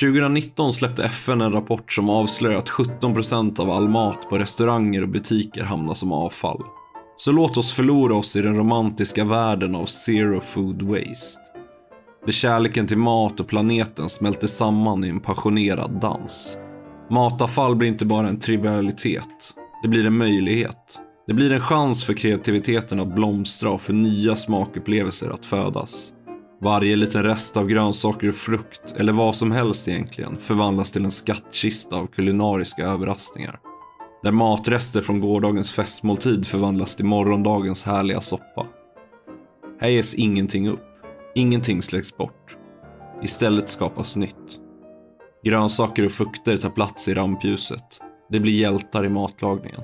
2019 släppte FN en rapport som avslöjar att 17% av all mat på restauranger och butiker hamnar som avfall. Så låt oss förlora oss i den romantiska världen av zero food waste. Där kärleken till mat och planeten smälter samman i en passionerad dans. Matavfall blir inte bara en trivialitet. Det blir en möjlighet. Det blir en chans för kreativiteten att blomstra och för nya smakupplevelser att födas. Varje liten rest av grönsaker och frukt, eller vad som helst egentligen, förvandlas till en skattkista av kulinariska överraskningar. Där matrester från gårdagens festmåltid förvandlas till morgondagens härliga soppa. Här ges ingenting upp. Ingenting släcks bort. Istället skapas nytt. Grönsaker och fukter tar plats i rampljuset. Det blir hjältar i matlagningen.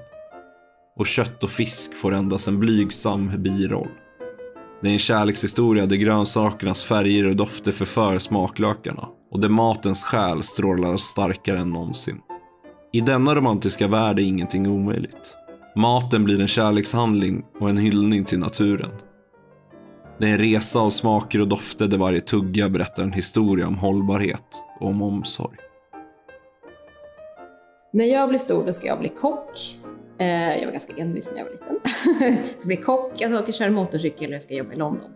Och kött och fisk får endast en blygsam biroll. Det är en kärlekshistoria där grönsakernas färger och dofter förför smaklökarna och där matens själ strålar starkare än någonsin. I denna romantiska värld är ingenting omöjligt. Maten blir en kärlekshandling och en hyllning till naturen. Det är en resa av smaker och dofter där varje tugga berättar en historia om hållbarhet och om omsorg. När jag blir stor då ska jag bli kock. Eh, jag var ganska envis när jag var liten. så bli kock, jag ska åka köra motorcykel och jag ska jobba i London.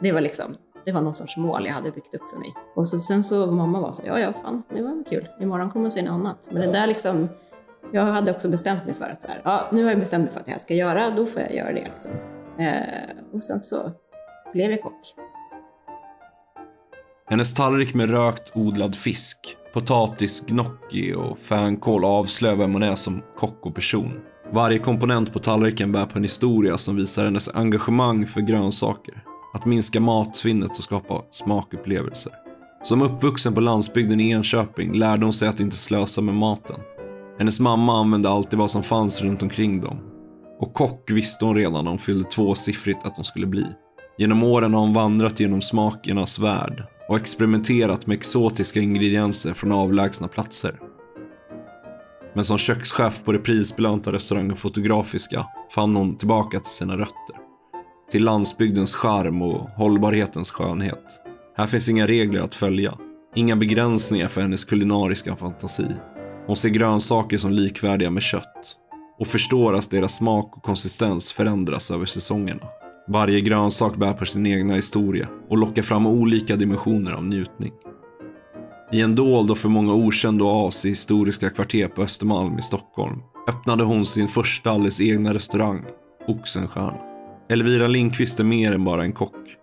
Det var liksom, det var någon sorts mål jag hade byggt upp för mig. Och så, sen så mamma var så ja ja, fan, det var kul. Imorgon kommer jag se något annat. Men det där liksom, jag hade också bestämt mig för att så här, ja, nu har jag bestämt mig för att jag ska göra, då får jag göra det. Liksom. Eh, och sen så blev jag kock. Hennes tallrik med rökt odlad fisk, potatis, gnocchi och fänkål avslöjar vem hon är som kock och person. Varje komponent på tallriken bär på en historia som visar hennes engagemang för grönsaker. Att minska matsvinnet och skapa smakupplevelser. Som uppvuxen på landsbygden i Enköping lärde hon sig att inte slösa med maten. Hennes mamma använde alltid vad som fanns runt omkring dem. Och kock visste hon redan när hon fyllde tvåsiffrigt att hon skulle bli. Genom åren har hon vandrat genom smakernas värld och experimenterat med exotiska ingredienser från avlägsna platser. Men som kökschef på det prisbelönta restaurangen Fotografiska fann hon tillbaka till sina rötter. Till landsbygdens charm och hållbarhetens skönhet. Här finns inga regler att följa. Inga begränsningar för hennes kulinariska fantasi. Hon ser grönsaker som likvärdiga med kött och förstår att deras smak och konsistens förändras över säsongerna. Varje grönsak bär på sin egna historia och lockar fram olika dimensioner av njutning. I en dold och för många okänd oas i historiska kvarter på Östermalm i Stockholm öppnade hon sin första alldeles egna restaurang, Oxenstierna. Elvira Lindqvist är mer än bara en kock.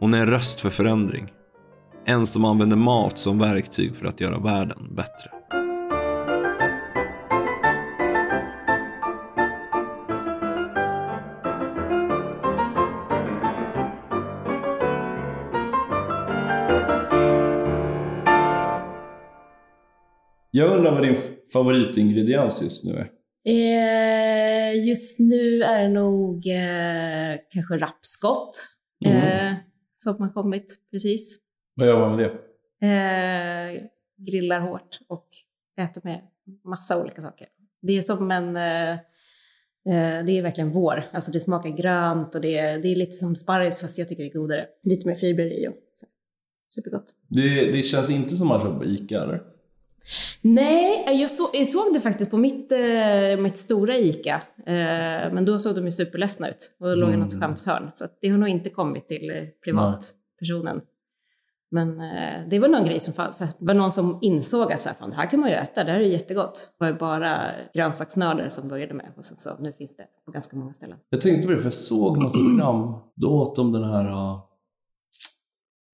Hon är en röst för förändring. En som använder mat som verktyg för att göra världen bättre. Jag undrar vad din favoritingrediens just nu är? Eh, just nu är det nog eh, kanske rapsskott Mm. eh, som har kommit precis. Vad gör man med det? Eh, grillar hårt och äter med massa olika saker. Det är som en... Eh, eh, det är verkligen vår. Alltså det smakar grönt och det är, det är lite som sparris fast jag tycker det är godare. Lite mer fibrer i och så. Supergott. det? Det känns inte som man köper på ICA eller? Nej, jag, så, jag såg det faktiskt på mitt, eh, mitt stora ICA. Eh, men då såg de ju superledsna ut och då låg i något Mm. skämshörn. Så det har nog inte kommit till eh, privatpersonen. Men eh, det var någon grej som fanns. Det var någon som insåg att så här, fan, det här kan man ju äta, det här är jättegott. Det var bara grönsaksnördar som började med och sen så nu finns det på ganska många ställen. Jag tänkte på det för jag såg något program. Då åt de den här...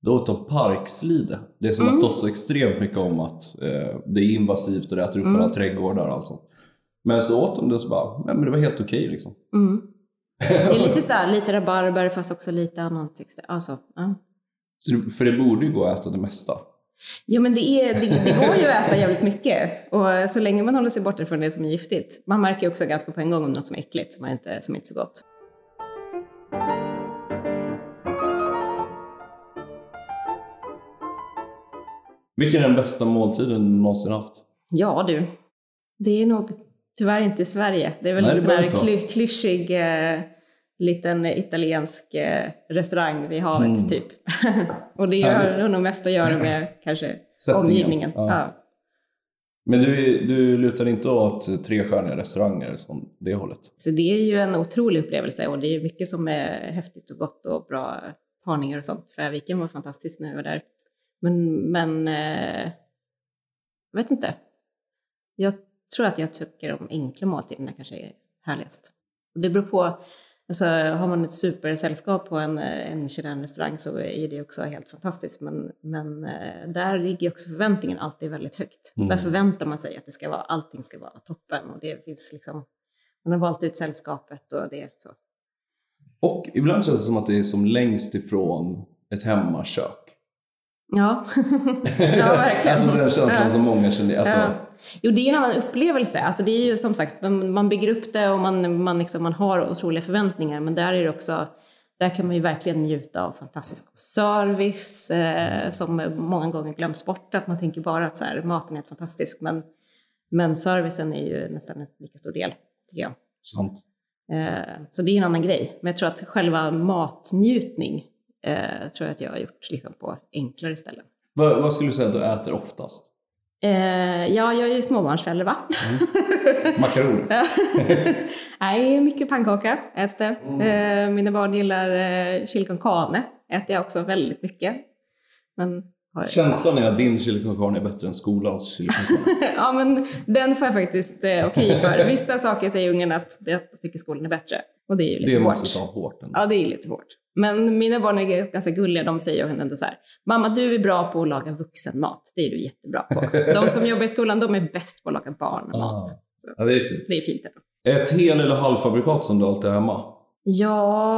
uh, Då åt de parkslide. Det som har Mm. stått så extremt mycket om att eh, det är invasivt och det äter upp Mm. alla trädgårdar och allt sånt. Men så åt de det och så bara, nej men det var helt okej liksom. Mm. Det är lite så här, lite rabarber fast också lite annan text. Alltså, ja. Det, för det borde ju gå att äta det mesta. Ja, men det, är, det, det går ju att äta jävligt mycket. Och så länge man håller sig borta från det som är giftigt. Man märker ju också ganska på en gång om något som är äckligt, som, är inte, som är inte så gott. Vilken är den bästa måltiden du någonsin haft? Ja du, det är nog tyvärr inte i Sverige. Det är väl Nej, en sån här kly, klyschig... Eh, liten italiensk eh, restaurang vid havet Mm. typ. och det har nog mest att göra med kanske omgivningen. Ja. Ja. Men du, du lutar inte åt trestjärniga restauranger som det hållet? Så det är ju en otrolig upplevelse och det är mycket som är häftigt och gott och bra parningar och sånt. Färviken var fantastiskt när jag var där. Men, men eh, jag vet inte. Jag tror att jag tycker om enkla måltiderna kanske är härligast. Och det beror på, alltså har man ett supersällskap på en, eh, en Michelin-restaurang så är det också helt fantastiskt. Men, men eh, där ligger också förväntningen alltid väldigt högt. Mm. Där förväntar man sig att det ska vara, allting ska vara toppen och det finns liksom man har valt ut sällskapet och det är så. Och ibland känns det som att det är som längst ifrån ett hemmakök. Ja, ja verkligen. alltså den känslan Ja. som många känner. Alltså, Ja. Jo, det är en annan upplevelse. Alltså, det är ju som sagt, man, bygger upp det och man, man, liksom, man har otroliga förväntningar. Men där är det också, där kan man ju verkligen njuta av fantastisk service eh, som många gånger glöms bort. Att man tänker bara att så här, maten är fantastisk. Men, men servicen är ju nästan en lika stor del, tycker jag. sant. Eh, så det är en annan grej. Men jag tror att själva matnjutning eh, tror jag att jag har gjort liksom, på enklare ställen. Vad, vad skulle du säga att du äter oftast? Eh, ja, jag är ju småbarnsförälder va? Makaroner? Nej, mycket pannkaka äts det. Eh, mina barn gillar eh, chili con carne. Äter jag också väldigt mycket. Men, Känslan är att din chili con carne är bättre än skolans chili con carne. ja, men den får jag faktiskt eh, okej för. Vissa saker säger ungen att jag tycker skolan är bättre. Och det är ju lite Det hårt. måste ta hårt ändå. Ja, det är lite hårt. Men mina barn är ganska gulliga. De säger ändå så här, mamma du är bra på att laga vuxenmat. Det är du jättebra på. De som jobbar i skolan, de är bäst på att laga barnmat. Ah. Ja, det är fint. Det är fint. ändå. Ett hel eller halvfabrikat som du alltid har hemma? Jag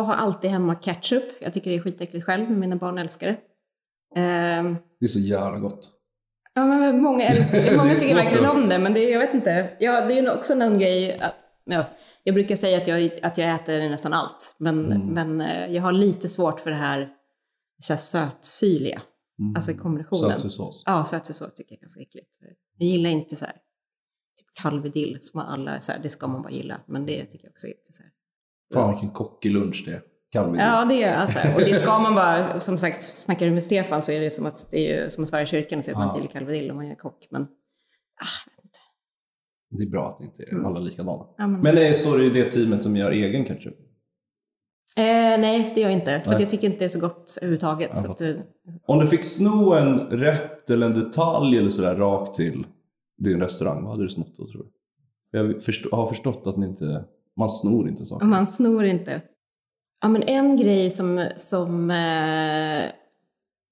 har alltid hemma ketchup. Jag tycker det är skitäckligt själv, men mina barn älskar det. Ehm, Det är så jävla gott. ja, men många, älskar, många tycker verkligen om det, men det, jag vet inte. Ja, det är också en grej. Att, ja, jag brukar säga att jag, att jag äter nästan allt, men, Mm. men eh, jag har lite svårt för det här, så här sötsyrliga. Mm. Alltså kombinationen. Sötsås. Ja, sötsås tycker jag är ganska äckligt. Jag gillar inte så här, typ kalvedill som alla så här, det ska man bara gilla, men det tycker jag också är inte så här. Fan vilken kockig lunch det är. Kalvin. Ja, det är alltså. Och det ska man bara, som sagt, snackar du med Stefan så är det som att det är som att i kyrkan och säga att man inte gillar kalvedill om man är kock. Men, ah. Det är bra att inte Mm. alla är likadana. Ja, men, Men det står du i det teamet som gör egen ketchup? eh, nej, det gör jag inte. För att Nej. jag tycker inte det är så gott överhuvudtaget. Så att, eh, Om du fick sno en rätt eller en detalj eller sådär rakt till din restaurang, vad hade du snott då tror du? Jag förstå, har förstått att ni inte, man snor inte saker. man snor inte. Ja, men en grej som, som eh,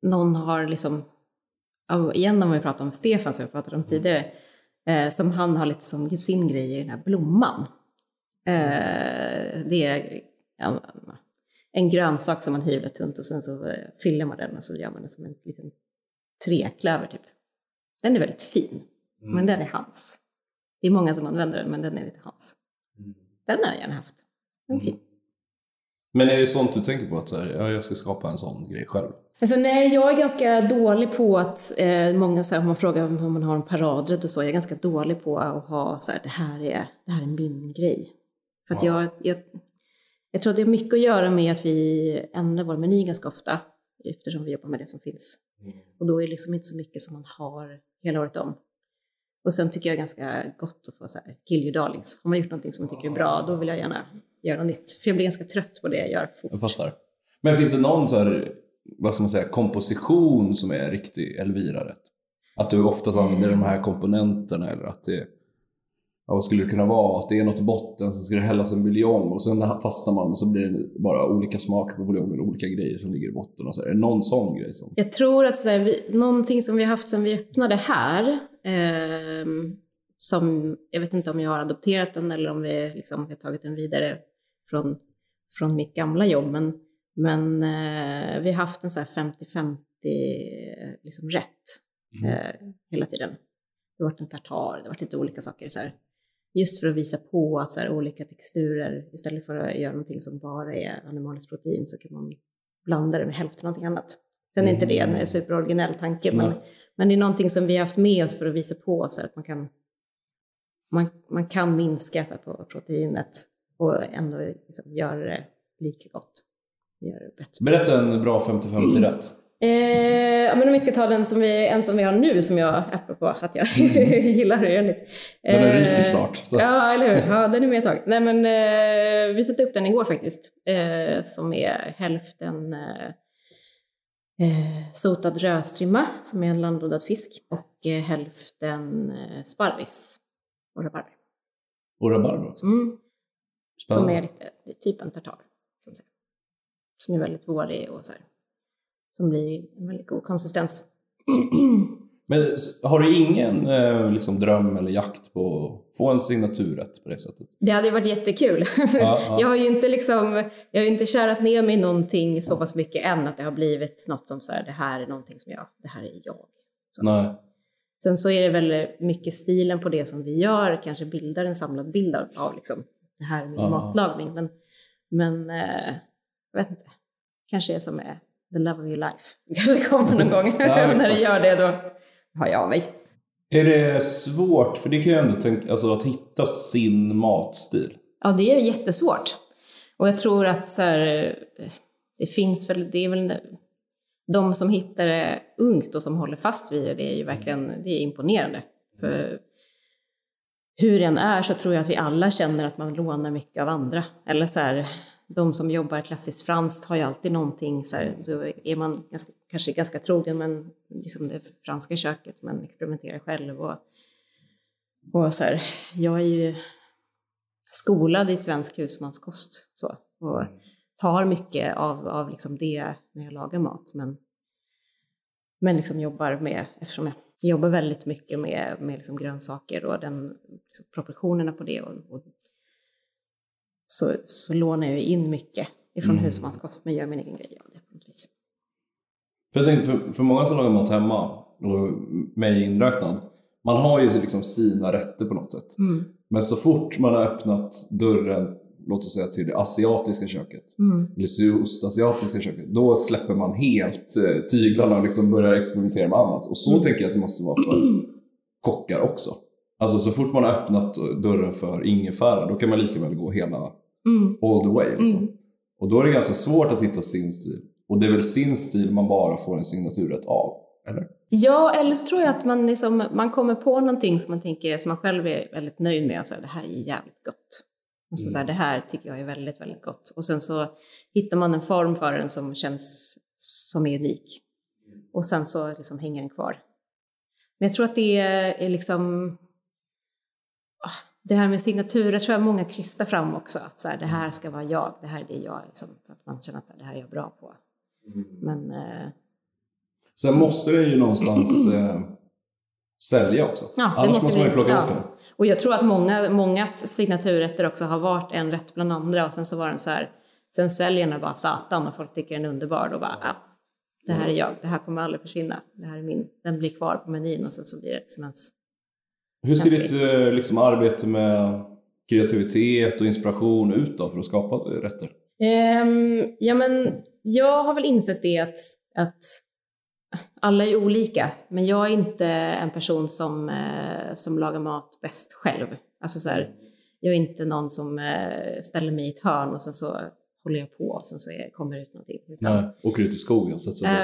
någon har liksom, ja, igen om vi pratar om Stefan som jag pratade om tidigare, eh, som han har lite som sin grej i den här blomman. Eh, det är ja, en grönsak som man hyvlar tunt och sen så eh, fyller man den och så gör man den som en liten treklöver typ. Den är väldigt fin, men den är hans. Det är många som använder den, men den är lite hans. Den har jag gärna haft. Den är fin. Men är det sånt du tänker på att så här, ja, jag ska skapa en sån grej själv? Alltså, nej, jag är ganska dålig på att, eh, många så här, om man frågar om man har en paradrätt och så, jag är ganska dålig på att ha så här, det här är, det här är min grej. För att Ja. jag, jag, jag tror att det har mycket att göra med att vi ändrar vår meny ganska ofta, eftersom vi jobbar med det som finns. Och då är det liksom inte så mycket som man har hela året om. Och sen tycker jag ganska gott att få så här, kill your darlings. Har man gjort någonting som man tycker är bra, då vill jag gärna göra något nytt. För jag blir ganska trött på det jag gör fort. Jag fattar. Men finns det någon så här, vad ska man säga, komposition som är riktig Elvira-rätt? Att du oftast använder de här komponenterna eller att det ja, vad skulle det kunna vara? Att det är något i botten, så ska det hällas en buljong och sen fastnar man och så blir det bara olika smaker på buljongen, olika grejer som ligger i botten. Och så. Är det någon sån grej som... Jag tror att så här, vi, någonting som vi har haft sedan vi öppnade här, eh, som jag vet inte om jag har adopterat den eller om vi liksom, har tagit den vidare från, från mitt gamla jobb, men, men eh, vi har haft en så här 50-50 liksom, rätt eh, hela tiden. Det har varit en tartar, det har varit lite olika saker. Så här. Just för att visa på att så här, olika texturer, istället för att göra någonting som bara är animaliskt protein så kan man blanda det med hälften av någonting annat. Sen är inte det en superoriginell tanke, men, men det är någonting som vi har haft med oss för att visa på så här, att man kan, man, man kan minska så här, på proteinet och ändå liksom, göra det lika gott. Det gör det bättre. Berätta en bra 50-50 rätt. Eh, ja, men om vi ska ta den som vi, en som vi har nu, som jag, apropå att jag gillar det. Mm. Den är ryker snart. Så Ja, eller hur? Ja, den är med ett tag. Nej, men eh, vi satte upp den igår faktiskt. Eh, som är hälften eh, eh, sotad rödstrimma, som är en landodlad fisk, och eh, hälften eh, sparris och rabarber. och rabarber också. Mm. Som är lite typ en tartar. Som är väldigt vårig och så här. Som blir en väldigt god konsistens. Men har du ingen eh, liksom, dröm eller jakt på att få en signaturrätt på det sättet? Det hade ju varit jättekul. ja. Jag har ju inte liksom, jag har inte kärat ner mig i någonting så pass mycket än att det har blivit något som så här, det här är någonting som jag, det här är jag. Nej. Sen så är det väl mycket stilen på det som vi gör, kanske bildar en samlad bild av, av liksom, det här är min Ja. matlagning. Men, men eh, jag vet inte, kanske är som är the love of your life. Det kommer någon gång. Ja, När det gör det då har jag mig. Är det svårt, för det kan jag ändå tänka, alltså att hitta sin matstil? Ja, det är jättesvårt. Och jag tror att så här, eh, det finns väl, det är väl de som hittar det ungt och som håller fast vid det, det är ju verkligen det är imponerande. För hur den är så tror jag att vi alla känner att man lånar mycket av andra. Eller så här, de som jobbar klassiskt franskt har ju alltid någonting, så här, då är man ganska, kanske ganska trogen men liksom det franska köket, men experimenterar själv. Och, och så här, jag är ju skolad i svensk husmanskost så, och tar mycket av, av liksom det när jag lagar mat. Men, men liksom jobbar med, eftersom jag jobbar väldigt mycket med, med liksom grönsaker och den, liksom proportionerna på det. Och, och, så, så lånar jag in mycket ifrån Mm. husmanskost men gör min egen grej av det på något vis. För jag tänkte, för, för många som lagar mat hemma, och mig inräknad, man har ju liksom sina rätter på något sätt. Mm. Men så fort man har öppnat dörren, låt oss säga till det asiatiska köket, Mm. eller sydostasiatiska köket, då släpper man helt eh, tyglarna och liksom börjar experimentera med annat. Och så Mm. tänker jag att det måste vara för kockar också. Alltså så fort man har öppnat dörren för ingefära, då kan man lika väl gå hela Mm. all the way. Liksom. Mm. Och då är det ganska svårt att hitta sin stil. Och det är väl sin stil man bara får en signaturrätt av, eller? Ja, eller så tror jag att man, liksom, man kommer på någonting som man tänker, som man själv är väldigt nöjd med och säger det här är jävligt gott. Och så, så här, det här tycker jag är väldigt, väldigt gott. Och sen så hittar man en form för den som känns som är unik. Och sen så liksom hänger den kvar. Men jag tror att det är liksom, det här med signaturer tror jag många krystar fram också. Att så här, det här ska vara jag, det här är det jag, liksom, att man känner att det här är jag bra på. Men eh, Sen måste den ju någonstans eh, sälja också. Ja, det Annars måste måste man ju plocka ja. bort den. Och jag tror att många, mångas signaturrätter också har varit en rätt bland andra och sen så var den så här, sen säljer den bara satan och folk tycker den är underbar och bara, ja, det här är jag, det här kommer aldrig försvinna, det här är min, den blir kvar på menyn och sen så blir det liksom ens, Hur ser ditt eh, liksom, arbete med kreativitet och inspiration ut då för att skapa rätter? Ehm, ja men jag har väl insett det att, att alla är olika, men jag är inte en person som, eh, som lagar mat bäst själv. Alltså så här, jag är inte någon som eh, ställer mig i ett hörn och sen så håller jag på och sen så är, kommer det ut någonting. Utan- Nej, åker ut i skogen, sätter sig på Eh.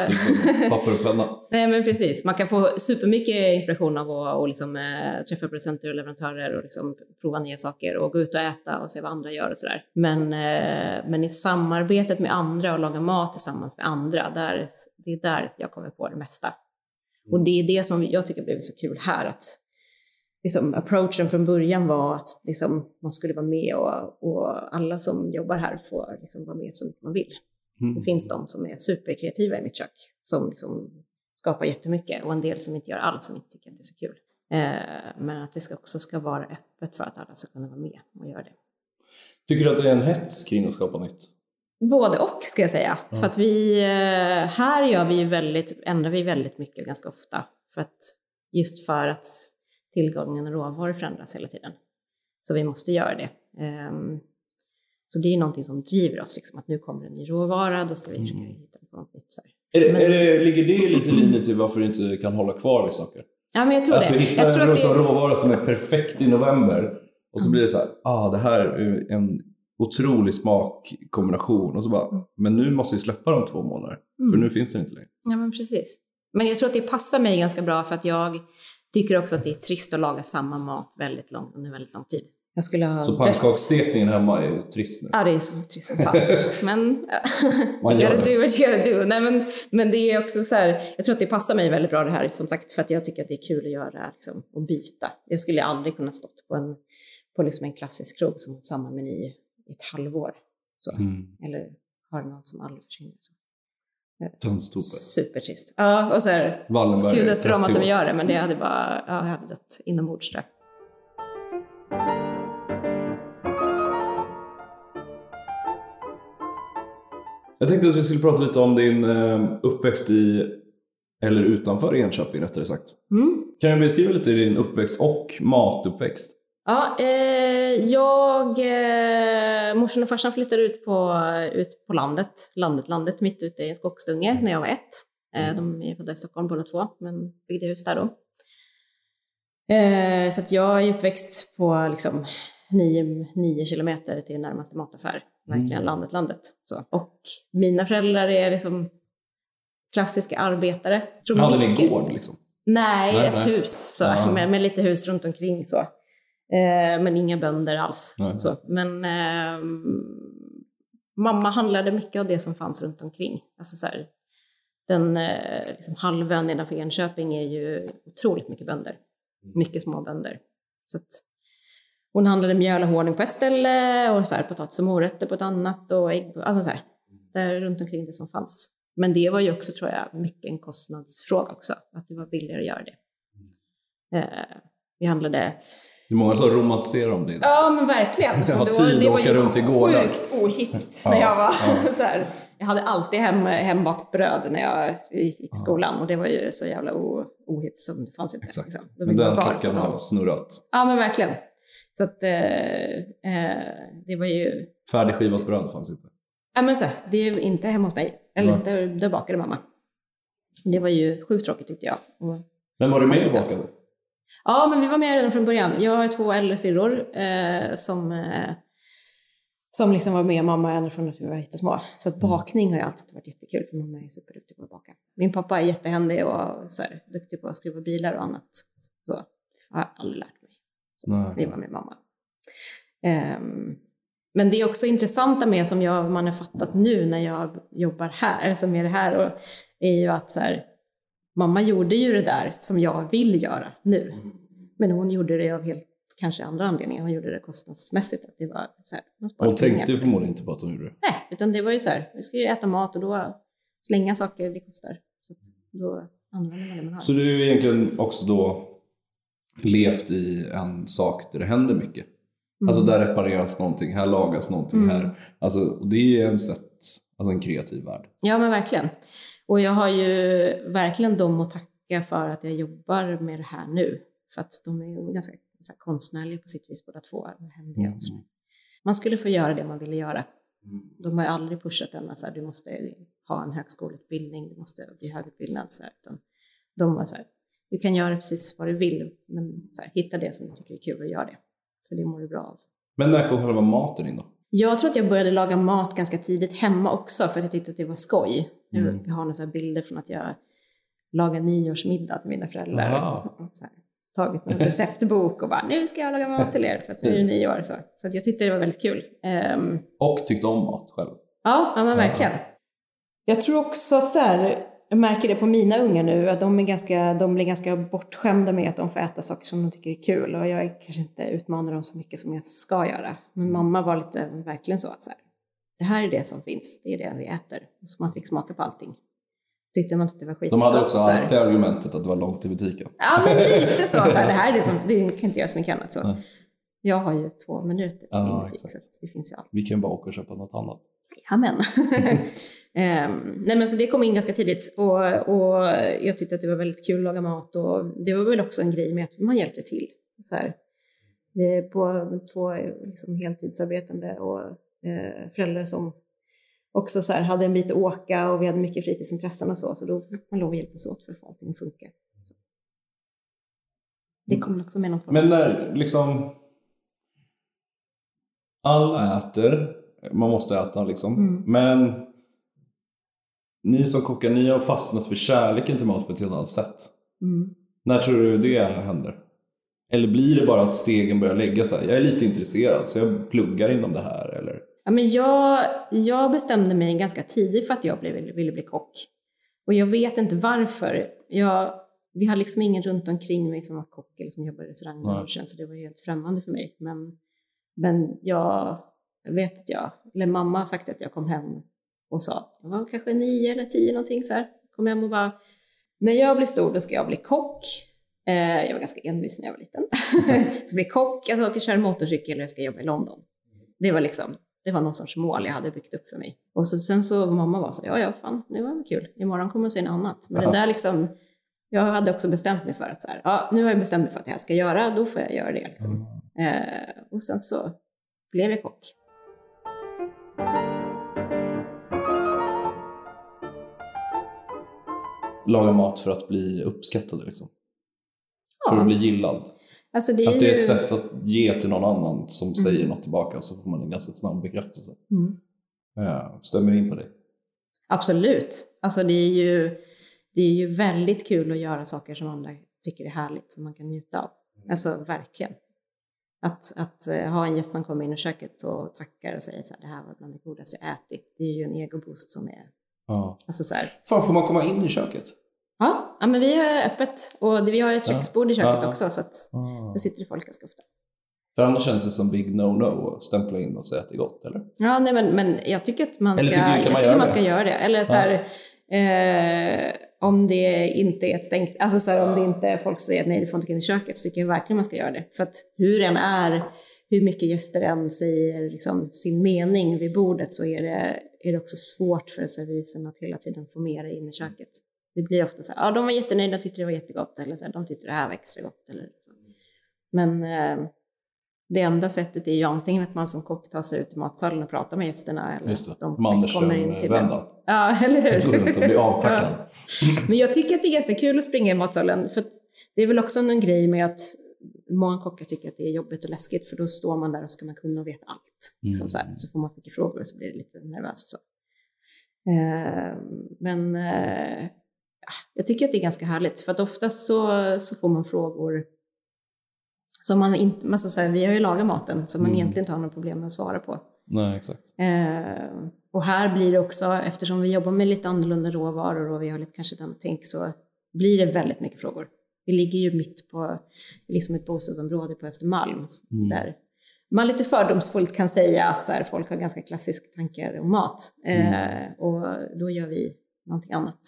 stugan papper och penna. Nej men precis, man kan få supermycket inspiration av att och liksom, eh, träffa producenter och leverantörer och liksom, prova nya saker och gå ut och äta och se vad andra gör och sådär. Men, eh, men i samarbetet med andra och laga mat tillsammans med andra, där, det är där jag kommer på det mesta. Och det är det som jag tycker blev så kul här, att liksom, approachen från början var att liksom, man skulle vara med och, och alla som jobbar här får liksom, vara med så mycket man vill. Mm. Det finns de som är superkreativa i mitt kök, som liksom skapar jättemycket och en del som inte gör alls, som inte tycker att det är så kul. Eh, men att det ska också ska vara öppet för att alla ska kunna vara med och göra det. Tycker du att det är en hets kring att skapa nytt? Både och ska jag säga. Ja. För att vi, eh, här gör vi väldigt, ändrar vi väldigt mycket ganska ofta. För att, just för att tillgången av råvaror förändras hela tiden. Så vi måste göra det. Ehm, så det är någonting som driver oss, liksom, att nu kommer en ny råvara, då ska vi försöka Mm. hitta på något nytt. Är det, Men- är det, ligger det lite i linje till varför du inte kan hålla kvar vid saker? Ja, men jag tror Att du det. hittar Jag tror en det... råvara som är perfekt i november och så Mm. blir det så här, ah det här är en otrolig smakkombination och så bara, Mm. men nu måste vi släppa dem två månader. För nu finns det inte längre. Ja, men precis. Men jag tror att det passar mig ganska bra för att jag tycker också att det är trist att laga samma mat väldigt lång, under väldigt lång tid. Jag skulle ha Så pannkaksstekningen hemma är ju trist nu. Ja, det är så trist fan. Men... Man gör det. do what you gotta do. Nej, men, men det är också så här, jag tror att det passar mig väldigt bra det här, som sagt, för att jag tycker att det är kul att göra liksom, och byta. Jag skulle aldrig kunna stått på en, på liksom en klassisk krog som har samma meny i ett halvår. Så. Mm. Eller har något som aldrig försvinner. Så. Tönstope. Supertrist. Ja, och så här, Wallenberg. Kudos till dem att 30 de gör det, men det hade bara, ja, jag hade dött inombords tror jag. Tänkte att vi skulle prata lite om din eh, uppväxt i, eller utanför Enköping rättare sagt. Mm. Kan jag beskriva lite din uppväxt och matuppväxt? Ja, eh, jag, eh, morsan och farsan flyttade ut på, ut på landet, landet, landet, mitt ute i en skogsdunge när jag var ett. Eh, de är födda i Stockholm båda två, men byggde hus där då. Eh, så att jag är uppväxt på liksom nio, nio kilometer till närmaste mataffär. Verkligen Mm. landet, landet. Så. Och mina föräldrar är liksom klassiska arbetare. Hade ni mycket- gård liksom? Nej, Nej, ett nej. hus så, med, med lite hus runt omkring. Så. Eh, men inga bönder alls. Men ehm, mamma handlade mycket av det som fanns runt omkring. Alltså så här, den eh, liksom halvön nedanför Enköping är ju otroligt mycket bönder. Mycket små bönder. Så att hon handlade mjöl och honung på ett ställe och så här, potatis och morötter på ett annat och ägg. Alltså så här, där runt omkring det som fanns. Men det var ju också, tror jag, mycket en kostnadsfråga också. Att det var billigare att göra det. Eh, vi handlade... Det är många som romantiserar om det. Ja, men verkligen. Jag har tid att det var åka ju runt i gårdar. sjukt ohippt när jag var ja. så här. Jag hade alltid hem, hembakt bröd när jag gick i skolan och det var ju så jävla o, ohippt som det fanns inte. Exakt. liksom. Men den klockan ha- har snurrat. Ja, men verkligen. Så att eh, eh, det var ju... Färdigskivat bröd fanns inte. Ja, men så här, det är ju inte hemma hos mig. Eller inte, där bakade mamma. Det var ju sjukt tråkigt tyckte jag. Och, Men var du med och bakade? Ja, men vi var med redan från början. Jag har två äldre syrror eh, som, eh, som liksom var med mamma ända från att vi var jättesmå. Så att bakning har ju alltid varit jättekul för mamma är superduktig på att baka. Min pappa är jättehändig och så här, duktig på att skruva bilar och annat. Så har jag aldrig lärt mig. Så Nej. vi var med mamma. Ehm, men det är också intressanta med, som jag, man har fattat nu när jag jobbar här, som är det här, och, är ju att så här, mamma gjorde ju det där som jag vill göra nu. Men hon gjorde det av helt kanske andra anledningar. Hon gjorde det kostnadsmässigt. Att det var så här, man Hon tänkte ju förmodligen inte på att hon gjorde det. Nej, utan det var ju så här, vi ska ju äta mat och då slänga saker, det kostar. Så då använder man det man har. Så du har ju egentligen också då levt i en sak där det händer mycket. Alltså där repareras någonting, här lagas någonting, Mm. här. Alltså, och det är ju en sätt, alltså en kreativ värld. Ja, men verkligen. Och jag har ju verkligen dem att tacka för att jag jobbar med det här nu. För att de är ju ganska så konstnärliga på sitt vis båda två. Mm. så. Man skulle få göra det man ville göra. De har ju aldrig pushat en att du måste ha en högskoleutbildning, du måste bli högutbildad. Så här, utan de var så här, du kan göra precis vad du vill, men så här, hitta det som du tycker är kul och gör det. För det mår du bra av. Men när kom själva maten in då? Jag tror att jag började laga mat ganska tidigt hemma också för att jag tyckte att det var skoj. Mm. Jag har några så här bilder från att jag lagade nyårsmiddag till mina föräldrar. Och så här, tagit en receptbok och bara nu ska jag laga mat till er för att nu är det nyår. Så, så att jag tyckte det var väldigt kul. Ehm, Och tyckte om mat själv. Ja, ja men Ja. verkligen. Jag tror också att så här, jag märker det på mina unga nu, att de, är ganska, de blir ganska bortskämda med att de får äta saker som de tycker är kul. Och jag kanske inte utmanar dem så mycket som jag ska göra. Men mamma var lite verkligen så att så här, det här är det som finns, det är det vi äter. Så man fick smaka på allting. Tyckte man att det var skit. De hade också alltid argumentet att det var långt till butiken. Ja, men lite så. så här, det här är det som, det kan inte göra så mycket annat. Så. Nej. Jag har ju två minuter Ja, i butik, exakt. så det finns ju allt. Vi kan bara åka och köpa något annat. Amen. um, nej men så det kom in ganska tidigt och, och jag tyckte att det var väldigt kul att laga mat och det var väl också en grej med att man hjälpte till. Så här, vi på två liksom, heltidsarbetande och eh, föräldrar som också så här, hade en bit att åka och vi hade mycket fritidsintressen och så, så då fick man lov att hjälpas åt för att få allting att funka. Så. Det kom också med någon form Men när liksom... alla äter, man måste äta liksom. Mm. Men ni som kockar, ni har fastnat för kärleken till mat på ett helt annat sätt. Mm. När tror du det händer? Eller blir det bara att stegen börjar lägga sig? Jag är lite intresserad så jag pluggar inom det här. Eller? Ja, men jag, jag bestämde mig ganska tidigt för att jag blev, ville bli kock. Och jag vet inte varför. Jag, vi har liksom ingen runt omkring mig som var kock eller som jobbade i restaurangbranschen så det var helt främmande för mig. Men, men jag, jag vet att jag, eller mamma har sagt att jag kom hem och sa att jag var kanske nio eller tio någonting så här. Kom hem och bara, när jag blir stor då ska jag bli kock. Eh, jag var ganska envis när jag var liten. jag ska bli kock, jag ska köra motorcykel och jag ska jobba i London. Det var liksom, det var någon sorts mål jag hade byggt upp för mig. Och så, sen så mamma var så ja ja, fan, det var väl kul. Imorgon kommer jag se något annat. Men Ja. det där liksom, jag hade också bestämt mig för att så här, ja, nu har jag bestämt mig för att det här ska göra, då får jag göra det. Liksom. Eh, och sen så blev jag kock. Laga mat för att bli uppskattade liksom. För Ja. att bli gillad. Alltså det Att det är ju... ett sätt att ge till någon annan som säger något tillbaka så får man en ganska snabb bekräftelse. Mm. Ja, stämmer in på dig. Absolut. Alltså det är, ju, det är ju väldigt kul att göra saker som andra tycker är härligt, som man kan njuta av. Alltså verkligen. Att, att eh, ha en gäst som kommer in i köket och tackar och säger så här, det här var bland det godaste jag ätit. Det är ju en egoboost som är, Ja. alltså så här, Fan, får man komma in i köket? ja, ja men vi har öppet och vi har ett köksbord i köket Ja. också så att det sitter folk ganska ofta. För annars känns det som big no-no att stämpla in och säga att det är gott, eller? Ja, nej, men, men jag tycker att man Eller ska, tycker du- jag man tycker man ska göra det. Eller så här, eh, om det inte är ett stängt, alltså så här, om det inte folk säger att nej, du får inte gå in i köket, så tycker jag verkligen man ska göra det. För att hur det än är, hur mycket gäster än säger liksom, sin mening vid bordet, så är det, är det också svårt för servisen att hela tiden få med det in i köket. Det blir ofta så här, ja, de var jättenöjda, tyckte det var jättegott, eller så här, de tyckte det här var extra gott. Eller, men eh, det enda sättet är ju antingen att man som kock tar sig ut i matsalen och pratar med gästerna, eller Just att det. de faktiskt kommer in till. Mannerström-vändan. Ja, eller hur? Går runt och blir avtackad. Ja. Men jag tycker att det är ganska kul att springa i matsalen, för att det är väl också en grej med att många kockar tycker att det är jobbigt och läskigt, för då står man där och ska man kunna och veta allt. Liksom så, här. så får man mycket frågor och så blir det lite nervöst. Så. Eh, men eh, ja, jag tycker att det är ganska härligt, för att oftast så, så får man frågor som man inte, alltså så här, vi har ju lagat maten, som man Mm. egentligen inte har några problem med att svara på. Nej, exakt. Eh, och här blir det också, eftersom vi jobbar med lite annorlunda råvaror och vi har lite kanske ett annat tänk, så blir det väldigt mycket frågor. Vi ligger ju mitt på liksom ett bostadsområde på Östermalm, Mm. där man lite fördomsfullt kan säga att så här, folk har ganska klassiska tankar om mat. Eh, och då gör vi någonting annat.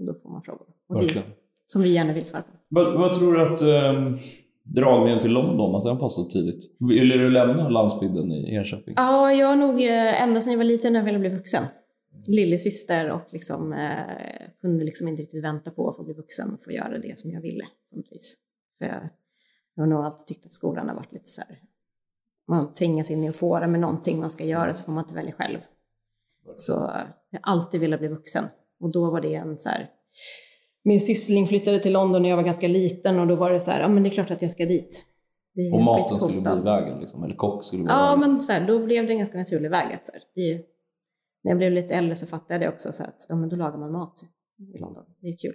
Och då får man frågor. Och det, Verkligen. som vi gärna vill svara på. Vad, vad tror du att um, dragningen till London, att den passade tidigt? Ville du lämna landsbygden i Enköping? Ja, jag har nog eh, ända sedan jag var liten när jag ville bli vuxen. Lillasyster och liksom, eh, kunde liksom inte riktigt vänta på att få bli vuxen och få göra det som jag ville. För jag, jag har nog alltid tyckt att skolan har varit lite så här, man tvingas in i en fåra med någonting man ska göra så får man inte välja själv. Så eh, jag har alltid velat bli vuxen. Och då var det en så här, min syssling flyttade till London när jag var ganska liten och då var det så här, ja men det är klart att jag ska dit. Och en maten skulle bli stad. vägen, liksom, eller kock skulle bli Ja, vägen. men så här, då blev det en ganska naturlig väg. Att, så här, det är, när jag blev lite äldre så fattade jag det också, så att ja, men då lagar man mat i London. Det är kul.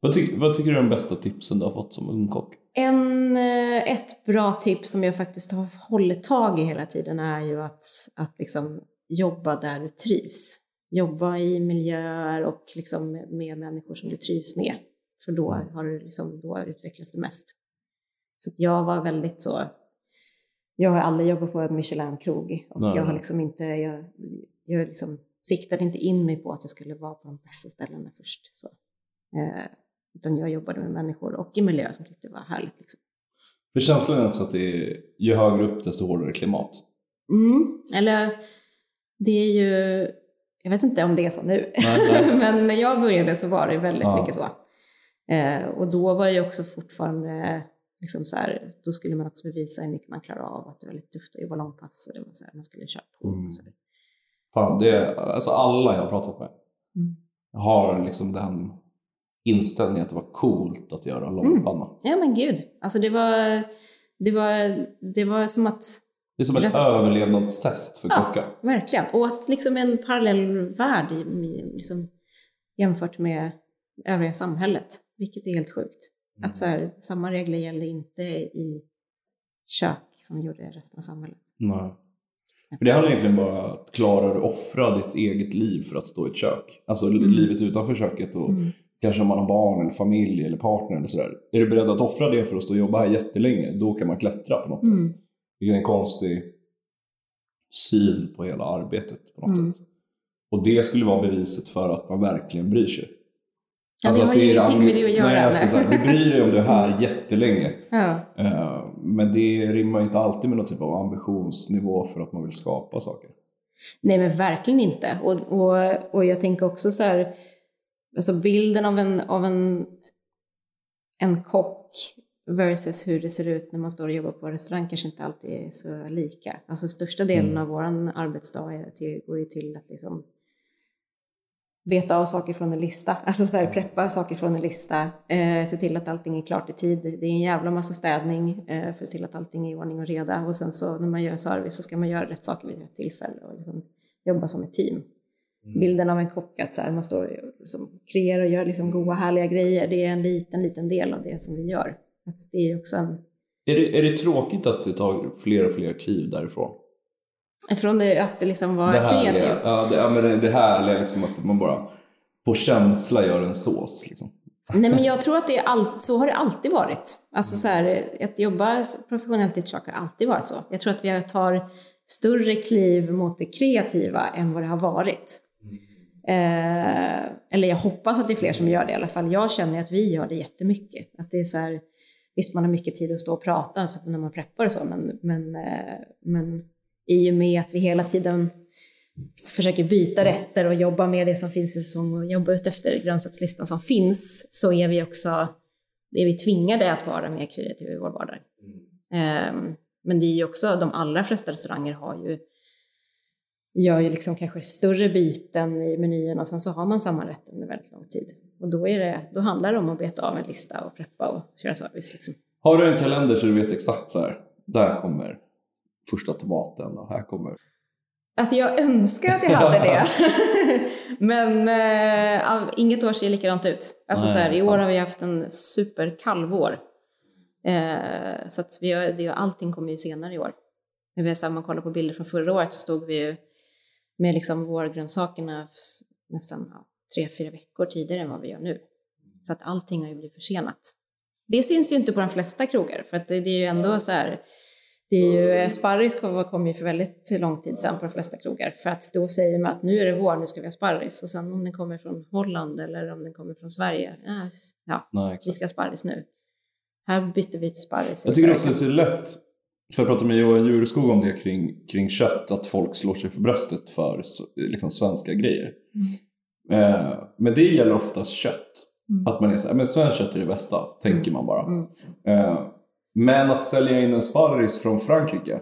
Vad, ty- vad tycker du är de bästa tipsen du har fått som ung kock? En, eh, ett bra tips som jag faktiskt har hållit tag i hela tiden är ju att, att liksom jobba där du trivs. Jobba i miljöer och liksom med, människor som du trivs med. För då, har du liksom, då utvecklas du mest. Så jag var väldigt så, jag har aldrig jobbat på en Michelin-krog och Nej, jag har liksom inte, jag, jag liksom siktade inte in mig på att jag skulle vara på de bästa ställena först. Så. Eh, utan jag jobbade med människor och i miljöer som tyckte det var härligt. Liksom. För känslan är också att det är, ju högre upp desto hårdare klimat. Mm. Eller det är ju, jag vet inte om det är så nu, Nej, nej. men när jag började så var det väldigt Ja. mycket så. Eh, och då var ju också fortfarande, liksom så här, då skulle man också bevisa hur mycket man klarar av, att det var lite tufft att jobba långpass och det var så här, man skulle köra på. Mm. Så. Fan, det är, alltså alla jag har pratat med Mm. har liksom den inställningen att det var coolt att göra långpanna. Ja men gud, alltså det var, det var, det var som att Det är som ett överlevnadstest för Ja. kockar. Verkligen. Och att liksom en parallell värld liksom, jämfört med övriga samhället, vilket är helt sjukt. Mm. Att så här, samma regler gällde inte i kök som gjorde resten av samhället. Nej. Men det handlar egentligen bara om att klara att offra ditt eget liv för att stå i ett kök. Alltså Mm. livet utanför köket och Mm. kanske om man har barn eller familj eller partner eller sådär. Är du beredd att offra det för att stå och jobba här jättelänge, då kan man klättra på något sätt. Mm. Det är en konstig syn på hela arbetet på något Mm. sätt. Och det skulle vara beviset för att man verkligen bryr sig. Ja, det har att ju ingenting med det att göra, Nej, alltså, så här, du bryr dig om det här jättelänge. Ja. Eh, Men det rimmar inte alltid med någon typ av ambitionsnivå för att man vill skapa saker. Nej, men verkligen inte. Och, och, och jag tänker också så här, alltså bilden av en, av en, en kock versus hur det ser ut när man står och jobbar på restaurang kanske inte alltid är så lika. Alltså största delen Mm. av vår arbetsdag är till, går ju till att liksom beta av saker från en lista, alltså så här, preppa saker från en lista, eh, se till att allting är klart i tid. Det är en jävla massa städning eh, för att se till att allting är i ordning och reda och sen så när man gör service så ska man göra rätt saker vid rätt tillfälle och liksom jobba som ett team. Bilden av en kock att så här, man står och liksom kreerar och gör liksom goda härliga grejer, det är en liten, liten del av det som vi gör. Att det är också en, Är det, är det tråkigt att det tar fler och fler kliv därifrån? från det att liksom vara det härliga, kreativ. ja, det, ja, men det, det härliga liksom att man bara på känsla gör en sås. Liksom. Nej, men jag tror att det är allt, så har det alltid varit. Alltså så här, att jobba professionellt i kök har alltid varit så. Jag tror att vi tar större kliv mot det kreativa än vad det har varit. Eh, eller jag hoppas att det är fler som gör det i alla fall. Jag känner att vi gör det jättemycket. Att det är så här, visst, man har mycket tid att stå och prata alltså när man preppar och så, men, men, eh, men i och med att vi hela tiden försöker byta rätter och jobba med det som finns i säsong och jobba ut efter grönsakslistan som finns, så är vi också är vi tvingade att vara mer kreativa i vår vardag. Ehm, men det är ju också, de allra flesta restauranger har ju, gör ju liksom kanske större byten i menyn och sen så har man samma rätt under väldigt lång tid. Och då, är det, då handlar det om att beta av en lista och preppa och köra service. Liksom. Har du en kalender så du vet exakt så här, där kommer första tomaten och här kommer... Alltså jag önskar att jag hade det. Men ja, inget år ser likadant ut. Alltså Nej, så här, I år sant. har vi haft en superkall vår. Eh, så att vi har, det, allting kommer ju senare i år. När vi har man kollar på bilder från förra året så stod vi ju med liksom vårgrönsakerna nästan ja, tre, fyra veckor tidigare än vad vi gör nu. Så att allting har ju blivit försenat. Det syns ju inte på de flesta krogar, för att det, är ju ändå så här, det är ju, sparris kom, ju för väldigt lång tid sedan på de flesta krogar, för att då säger man att nu är det vår, nu ska vi ha sparris, och sen om den kommer från Holland eller om den kommer från Sverige, ja, ja Nej, vi ska ha sparris nu. Här bytte vi till sparris. Jag tycker också att det är lätt, för jag pratade med Johan Jureskog om det kring, kring kött, att folk slår sig för bröstet för liksom, svenska grejer. Eh, men det gäller oftast kött. Mm. Att man är så här, men svenskt kött är det bästa, tänker man bara. Mm. Eh, men att sälja in en sparris från Frankrike,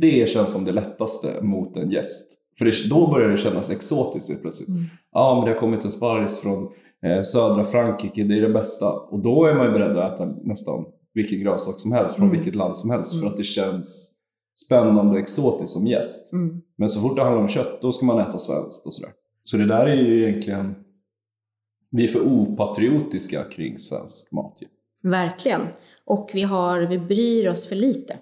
det känns som det lättaste mot en gäst. För det, då börjar det kännas exotiskt plötsligt. Mm. Ja, men det har kommit en sparris från eh, södra Frankrike, det är det bästa. Och då är man ju beredd att äta nästan vilken grönsak som helst från Mm. vilket land som helst. Mm. För att det känns spännande och exotiskt som gäst. Mm. Men så fort det handlar om kött, då ska man äta svenskt och sådär. Så det där är ju egentligen... Vi är för opatriotiska kring svensk mat. Verkligen. Och vi, har, vi bryr oss för lite.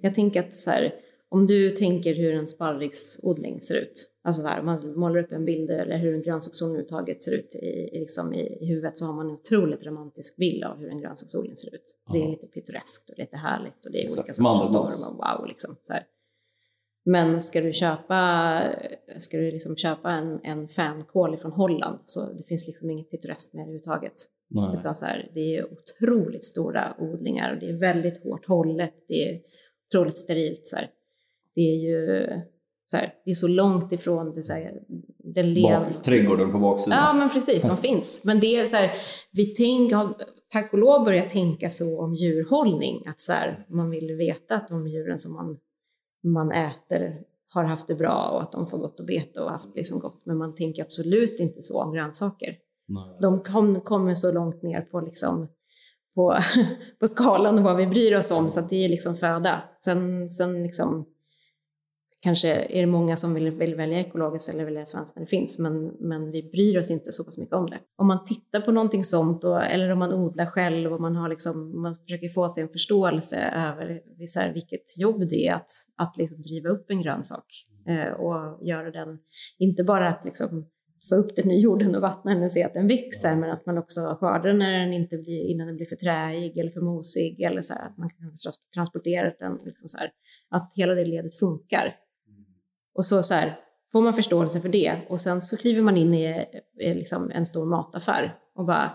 Jag tänker att så här, om du tänker hur en sparrisodling ser ut, alltså så här, man målar upp en bild eller hur en grönsaksodling överhuvudtaget ser ut i, liksom i, i huvudet så har man en otroligt romantisk bild av hur en grönsaksodling ser ut. Det är lite pittoreskt och lite härligt och det är Exakt. olika står och man, wow liksom. Så här. Men ska du köpa, ska du liksom köpa en, en fänkål från Holland så det finns liksom inget pittoreskt med det överhuvudtaget. Nej. Utan så här, det är otroligt stora odlingar och det är väldigt hårt hållet. Det är otroligt sterilt. Så här. Det är ju så, här, det är så långt ifrån det, så här, den. Bak, trädgården på baksidan. Ja, men precis, som finns. Men det är så här, vi tänk, har tack och lov börjat tänka så om djurhållning, att så man vill veta att de djuren som man, man äter har haft det bra och att de får gott att beta och haft liksom gott. Men man tänker absolut inte så om grönsaker Nej. de kom, kommer så långt ner på, liksom, på, på skalan och vad vi bryr oss om. Så att det är liksom föda. Sen, sen liksom, kanske är det många som vill, vill välja ekologiskt eller välja svenskt när det finns, men, men vi bryr oss inte så pass mycket om det. Om man tittar på någonting sånt, då, eller om man odlar själv och man, har liksom, man försöker få sig en förståelse över så här, vilket jobb det är att, att liksom driva upp en grönsak eh, och göra den, inte bara att liksom få upp den i jorden och vattna den och se att den växer, men att man också skördar när den inte blir, innan den blir för träig eller för mosig eller så här, att man kan transportera den, liksom så här, att hela det ledet funkar. Och så, så här, får man förståelse för det och sen så kliver man in i, i liksom en stor mataffär och bara,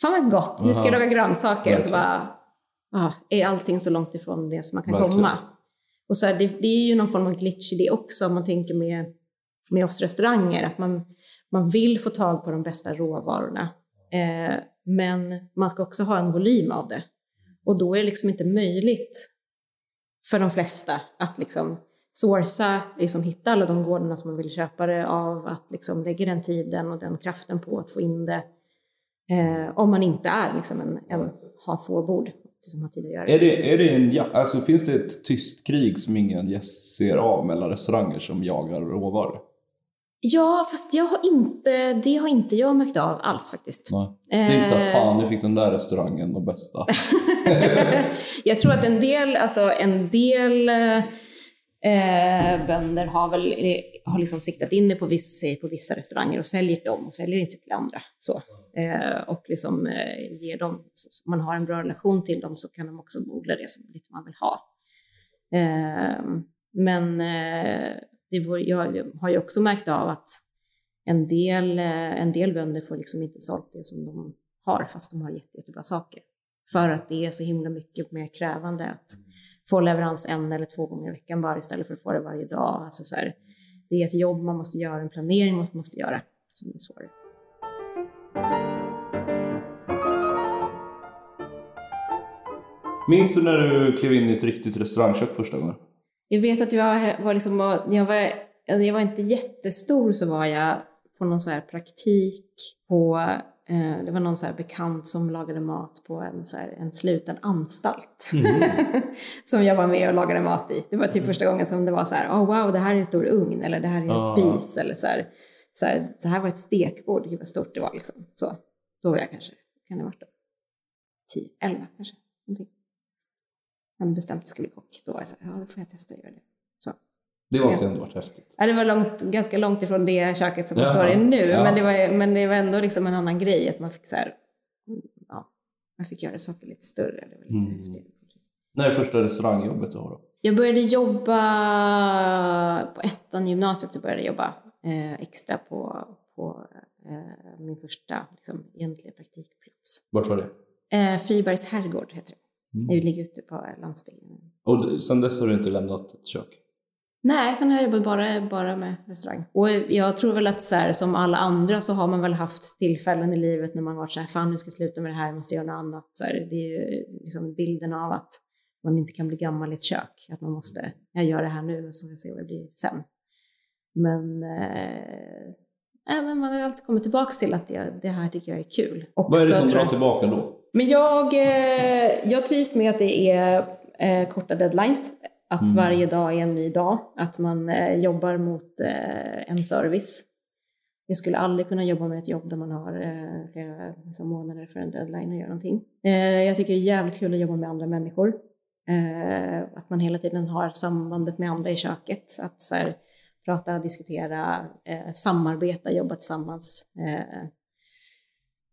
fan vad gott, nu ska jag laga grönsaker. Och bara, ah, är allting så långt ifrån det som man kan Verkligen. komma? Och så här, det, det, är ju någon form av glitch i det också, om man tänker med, med oss restauranger, att man, man vill få tag på de bästa råvarorna. Eh, men man ska också ha en volym av det. Och då är det liksom inte möjligt för de flesta att liksom sourca, liksom hitta alla de gårdarna som man vill köpa det av, att liksom lägga den tiden och den kraften på att få in det. Eh, om man inte är liksom en, en har fårbord som har tid att göra det. Är det, är det en, alltså, finns det ett tyst krig som ingen gäst ser av mellan restauranger som jagar råvaror? Ja, fast jag har inte, det har inte jag märkt av alls faktiskt. Nej. Det är så eh. fan nu fick den där restaurangen de bästa. jag tror att en del, alltså en del eh, bönder har väl eh, har liksom siktat in det på, viss, på vissa restauranger och säljer dem och säljer inte till andra. Så. Eh, och liksom eh, ger dem, om man har en bra relation till dem så kan de också odla det som lite man vill ha. Eh, men eh, det var, jag har ju också märkt av att en del, eh, en del bönder får liksom inte sålt det som de har fast de har jätte, jättebra saker. För att det är så himla mycket mer krävande att få leverans en eller två gånger i veckan bara istället för att få det varje dag. Alltså så här, det är ett jobb man måste göra, en planering man måste göra som är svårare. Minns du när du klev in i ett riktigt restaurangkök första gången? Jag vet att jag var, liksom, jag var, jag var inte jättestor så var jag på någon så här praktik på det var någon så bekant som lagade mat på en, så en sluten anstalt. Mm. som jag var med och lagade mat i. Det var typ mm. första gången som det var så här, oh wow, det här är en stor ugn eller det här är en ah. spis eller så här, så här, så här var ett stekbord, gud vad stort det var liksom. Så, då var jag kanske, kan det ha varit då? 10, 11 kanske, någonting. Bestämt att jag skulle bli kock. Då var jag så här, ja då får jag testa att göra det. Det måste ändå varit häftigt. Ja, det var långt, ganska långt ifrån det köket som jag står i nu. Ja. Men, det var, men det var ändå liksom en annan grej. Att man fick så här, ja, man fick göra saker lite större. Det var lite mm. häftigt. När är det första restaurangjobbet du har då? Jag började jobba på ettan i gymnasiet. Så började jag jobba eh, extra på, på eh, min första liksom, egentliga praktikplats. Vart var det? Eh, Fribergs herrgård heter det. Mm. Det ligger ute på landsbygden. Och sen dess har du inte lämnat ett kök? Nej, sen har jag jobbat bara, bara med restaurang. Och jag tror väl att så här, som alla andra så har man väl haft tillfällen i livet när man varit så här, fan nu ska jag sluta med det här, jag måste göra något annat. Så här, det är ju liksom bilden av att man inte kan bli gammal i ett kök. Att man måste, jag gör det här nu och så får jag se vad det blir sen. Men, eh, men man har alltid kommit tillbaka till att jag, det här tycker jag är kul. Också, vad är det som drar tillbaka då? Men jag, eh, jag trivs med att det är eh, korta deadlines. Att mm. varje dag är en ny dag, att man eh, jobbar mot eh, en service. Jag skulle aldrig kunna jobba med ett jobb där man har eh, flera liksom, månader för en deadline och göra någonting. Eh, jag tycker det är jävligt kul att jobba med andra människor. Eh, att man hela tiden har sambandet med andra i köket. Att så här, prata, diskutera, eh, samarbeta, jobba tillsammans.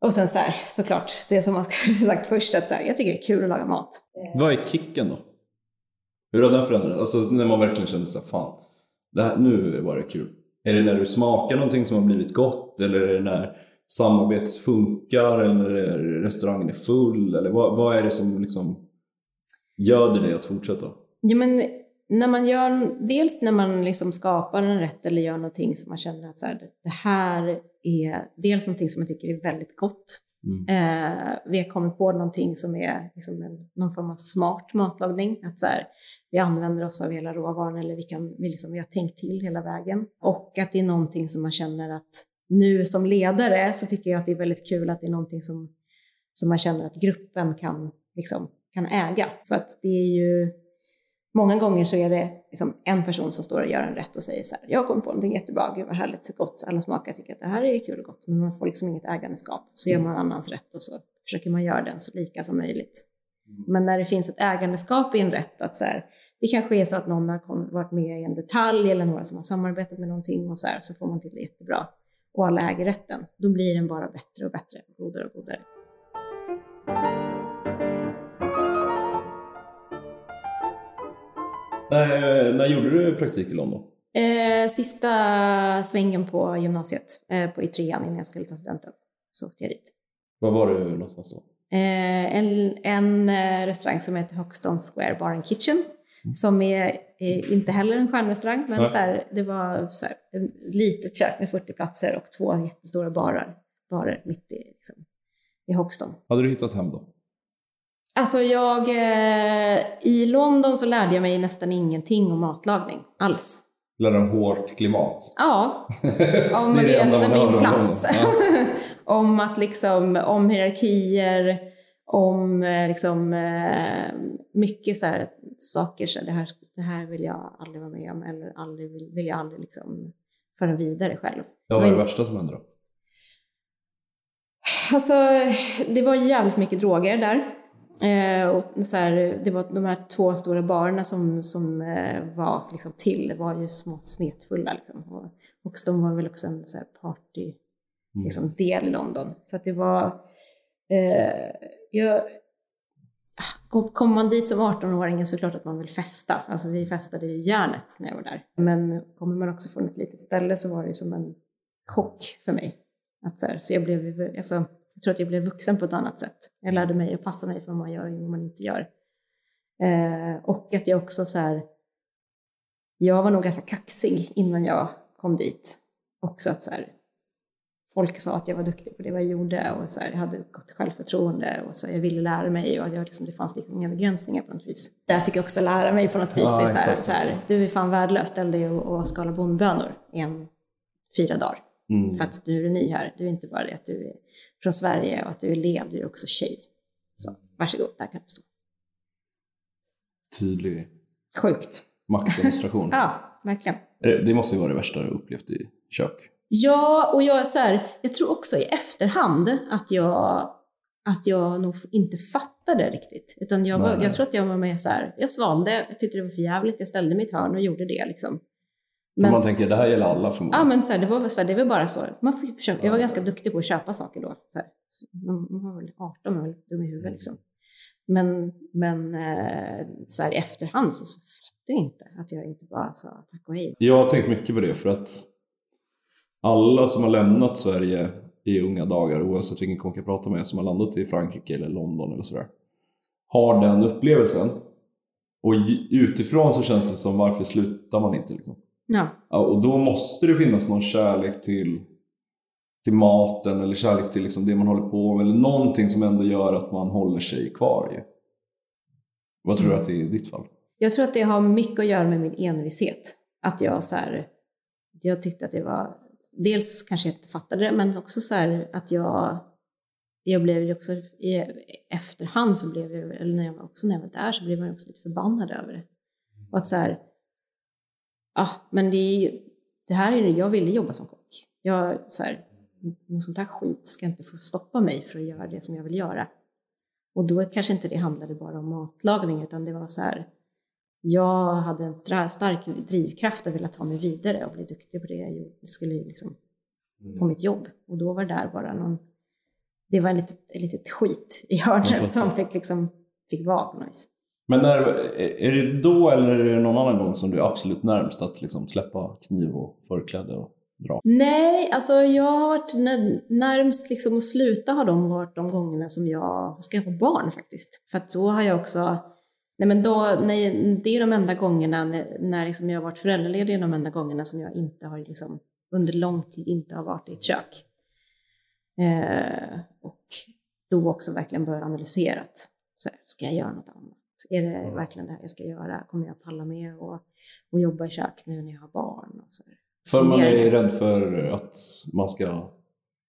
och sen så här, såklart, det som man sagt först, att så här, jag tycker det är kul att laga mat. Vad är kicken då? Hur har den förändrats? Alltså när man verkligen känner såhär, fan, det här, nu var det kul. Är det när du smakar någonting som har blivit gott? Eller är det när samarbetet funkar? Eller är restaurangen är full? Eller vad, vad är det som liksom göder dig att fortsätta? Ja, men när man gör, dels när man liksom skapar en rätt eller gör någonting som man känner att så här, det här är dels någonting som man tycker är väldigt gott Mm. Eh, vi har kommit på någonting som är liksom en, någon form av smart matlagning. Att så här, vi använder oss av hela råvaran eller vi, kan, vi, liksom, vi har tänkt till hela vägen. Och att det är någonting som man känner att nu som ledare så tycker jag att det är väldigt kul att det är någonting som, som man känner att gruppen kan, liksom, kan äga. För att det är ju, många gånger så är det liksom en person som står och gör en rätt och säger så här, jag kommer på någonting jättebra, gud vad härligt, så gott, alla smakar tycker att det här är kul och gott, men man får liksom inget ägandeskap. Så gör man annans rätt och så försöker man göra den så lika som möjligt. Men när det finns ett ägandeskap i en rätt, att så här, det kanske är så att någon har varit med i en detalj eller några som har samarbetat med någonting och så här, så får man till det jättebra. Och alla äger rätten. Då blir den bara bättre och bättre, godare och godare. När, när gjorde du praktik i London? Eh, sista svängen på gymnasiet, eh, på, i trean innan jag skulle ta studenten, så åkte jag dit. Var var du någonstans då? Eh, en, en eh, restaurang som heter Hoxton Square Bar and Kitchen, som är, är inte heller en stjärnrestaurang, men Nej. så här, det var så här, ett litet kök med 40 platser och två jättestora barer, barer mitt i, liksom, i Hoxton. Hade du hittat hem då? Alltså jag, eh, i London så lärde jag mig nästan ingenting om matlagning alls. Lärde dig om hårt klimat? Ja, om att veta min om plats. London. om att liksom, om hierarkier, om eh, liksom eh, mycket så här saker, så det, här, det här vill jag aldrig vara med om eller aldrig vill, vill jag aldrig liksom föra vidare själv. Ja, vad är det värsta som hände då? Alltså, det var jävligt mycket droger där. Eh, och så här, det var de här två stora barerna som, som eh, var liksom till, var ju små smetfulla. Liksom. Och, och de var väl också en så här party Mm. liksom, del i London. Så att det var... Eh, jag, kom- Kommer man dit som 18-åring är så klart att man vill festa. Alltså vi festade i järnet när jag var där. Men kommer man också från ett litet ställe så var det som en chock för mig. Att så, här, så jag, blev, alltså, jag tror att jag blev vuxen på ett annat sätt. Jag lärde mig att passa mig för vad man gör och vad man inte gör. Eh, och att jag också så här, jag var nog ganska kaxig innan jag kom dit. Också att så här, folk sa att jag var duktig på det jag gjorde och så här, jag hade gott självförtroende och så här, jag ville lära mig och jag, liksom, det fanns liksom inga begränsningar på något vis. Där fick jag också lära mig på något vis. Ja, så här, så här, du är fan värdelös, ställ dig och, och skala bondbönor i en fyra dagar. Mm. För att du är ny här. Du är inte bara det att du är från Sverige och att du är elev, du är också tjej. Så varsågod, där kan du stå. Tydlig Sjukt. maktdemonstration. Ja, verkligen. Det måste ju vara det värsta du upplevt i kök. Ja, och jag är så här, jag tror också i efterhand att jag, att jag nog inte fattade riktigt. Utan jag, var, Nej, nej. jag tror att jag var med så här, jag svalde, jag tyckte det var för jävligt, jag ställde ett hörn och gjorde det liksom. För man tänker, det här gäller alla Ja, förmodligen. men så här, det var så här, det var bara så. Man ju försöka, jag var Ja. ganska duktig på att köpa saker då. Så. Så man, man var väl 18 och var lite dum i huvudet liksom. Men, men eh, så här, i efterhand så, så fattade jag inte att jag inte bara sa tack och hej. Jag har tänkt mycket på det för att alla som har lämnat Sverige i unga dagar, oavsett vilken kock jag pratar med, som har landat i Frankrike eller London eller sådär, har den upplevelsen. Och utifrån så känns det som, varför slutar man inte? Liksom? Ja, Ja, och då måste det finnas någon kärlek till, till maten eller kärlek till liksom det man håller på med, eller någonting som ändå gör att man håller sig kvar. Ju. Vad tror du att det är i ditt fall? Jag tror att det har mycket att göra med min envishet. Att jag så här, jag tyckte att det var, dels kanske jag inte fattade det, men också så här att jag, jag blev ju också, i efterhand så blev jag, eller när jag var, också när jag var där så blev man också lite förbannad över det. Och att så här, ja, men det är det här är jag ville jobba som kock. Jag, så här, något sånt här skit ska inte få stoppa mig för att göra det som jag vill göra. Och då kanske inte det handlade bara om matlagning, utan det var så här, jag hade en stark drivkraft att vilja ta mig vidare och bli duktig på det jag gjorde, skulle liksom, på mitt jobb. Och då var det där bara någon, det var en litet, ett litet skit i hörnet som fick, liksom, fick vara på något vis. Men när, är det då eller är det någon annan gång som du är absolut närmst att liksom släppa kniv och förkläde och dra? Nej, alltså jag har varit nä- närmst liksom att sluta har de varit de gångerna som jag skaffat barn faktiskt. För att då har jag också, nej men då, nej, det är de enda gångerna när, när liksom jag har varit föräldraledig, är de enda gångerna som jag inte har liksom, under lång tid inte har varit i ett kök. Eh, och då också verkligen börjat analysera att, så här, ska jag göra något annat? Är det verkligen det här jag ska göra? Kommer jag palla med och, och jobba i kök nu när jag har barn? Och så. För man är rädd för att man ska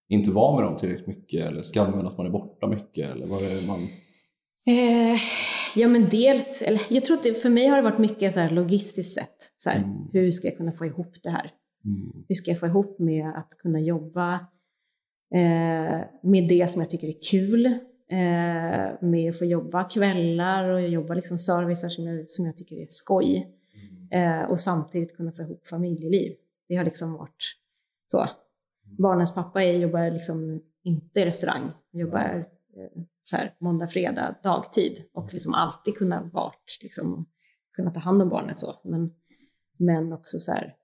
inte vara med dem tillräckligt mycket eller skammen att man är borta mycket? Eller vad är man... Eh, ja, men dels, eller, jag tror att det, för mig har det varit mycket så här logistiskt sett. Så här, Mm. Hur ska jag kunna få ihop det här? Mm. Hur ska jag få ihop med att kunna jobba eh, med det som jag tycker är kul? Eh, med att få jobba kvällar och jobba liksom servicer som jag, som jag tycker är skoj. Eh, och samtidigt kunna få ihop familjeliv. Det har liksom varit så. Barnens pappa är, jobbar liksom inte i restaurang. Jobbar eh, så här, måndag, fredag, dagtid. Och liksom alltid kunna vart, liksom, kunna ta hand om barnen så. Men, men också så här,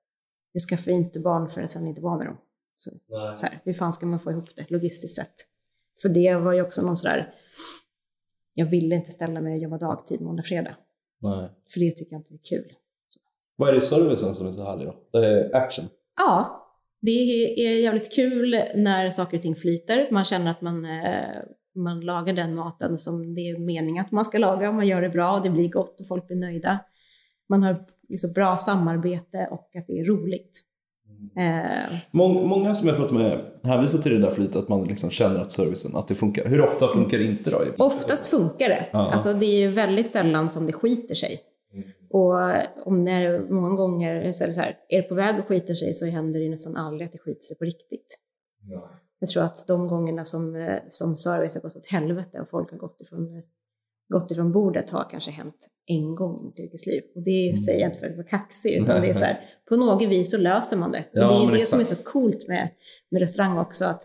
jag skaffar inte barn förrän jag inte var med dem. Så, så här, hur fan ska man få ihop det logistiskt sett? För det var ju också någon sådär, jag ville inte ställa mig och jobba dagtid måndag, fredag. Nej. För det tycker jag inte är kul. Vad är det i servicen som är så härlig då? Det är action. Ja, det är jävligt kul när saker och ting flyter. Man känner att man, eh, man lagar den maten som det är meningen att man ska laga och man gör det bra och det blir gott och folk blir nöjda. Man har liksom bra samarbete och att det är roligt. Eh, Mång, många som jag pratat med hänvisar till det där flytet att man liksom känner att servicen, att det funkar. Hur ofta funkar det inte då? oftast funkar det. Ja. Alltså det är ju väldigt sällan som det skiter sig. Och om när många gånger så är det så här, är det på väg att skita sig så händer det nästan aldrig att det skiter sig på riktigt. Jag tror att de gångerna som, eh, som service har gått åt helvete och folk har gått ifrån, gått ifrån bordet har kanske hänt en gång i mitt yrkesliv. Och det säger jag inte för att vara kaxig, utan det är så här, på något vis så löser man det. Ja, och det är det som är exakt. så coolt med, med restaurang också, att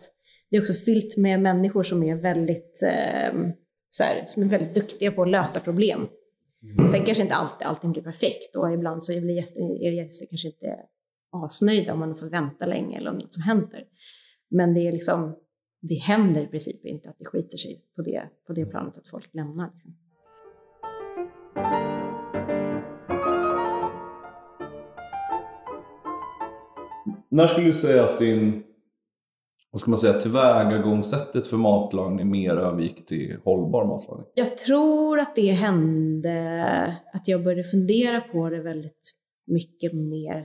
det är också fyllt med människor som är väldigt, eh, så här, som är väldigt duktiga på att lösa problem. Sen kanske inte alltid allting blir perfekt och ibland så blir gäster, är gäster kanske inte asnöjda om man får vänta länge eller om något som händer. Men det är liksom, det händer i princip inte att det skiter sig på det, på det planet att folk lämnar. Liksom. När skulle du säga att din, vad ska man säga, tillvägagångssättet för matlagning mer övergick till hållbar matlagning? Jag tror att det hände att jag började fundera på det väldigt mycket mer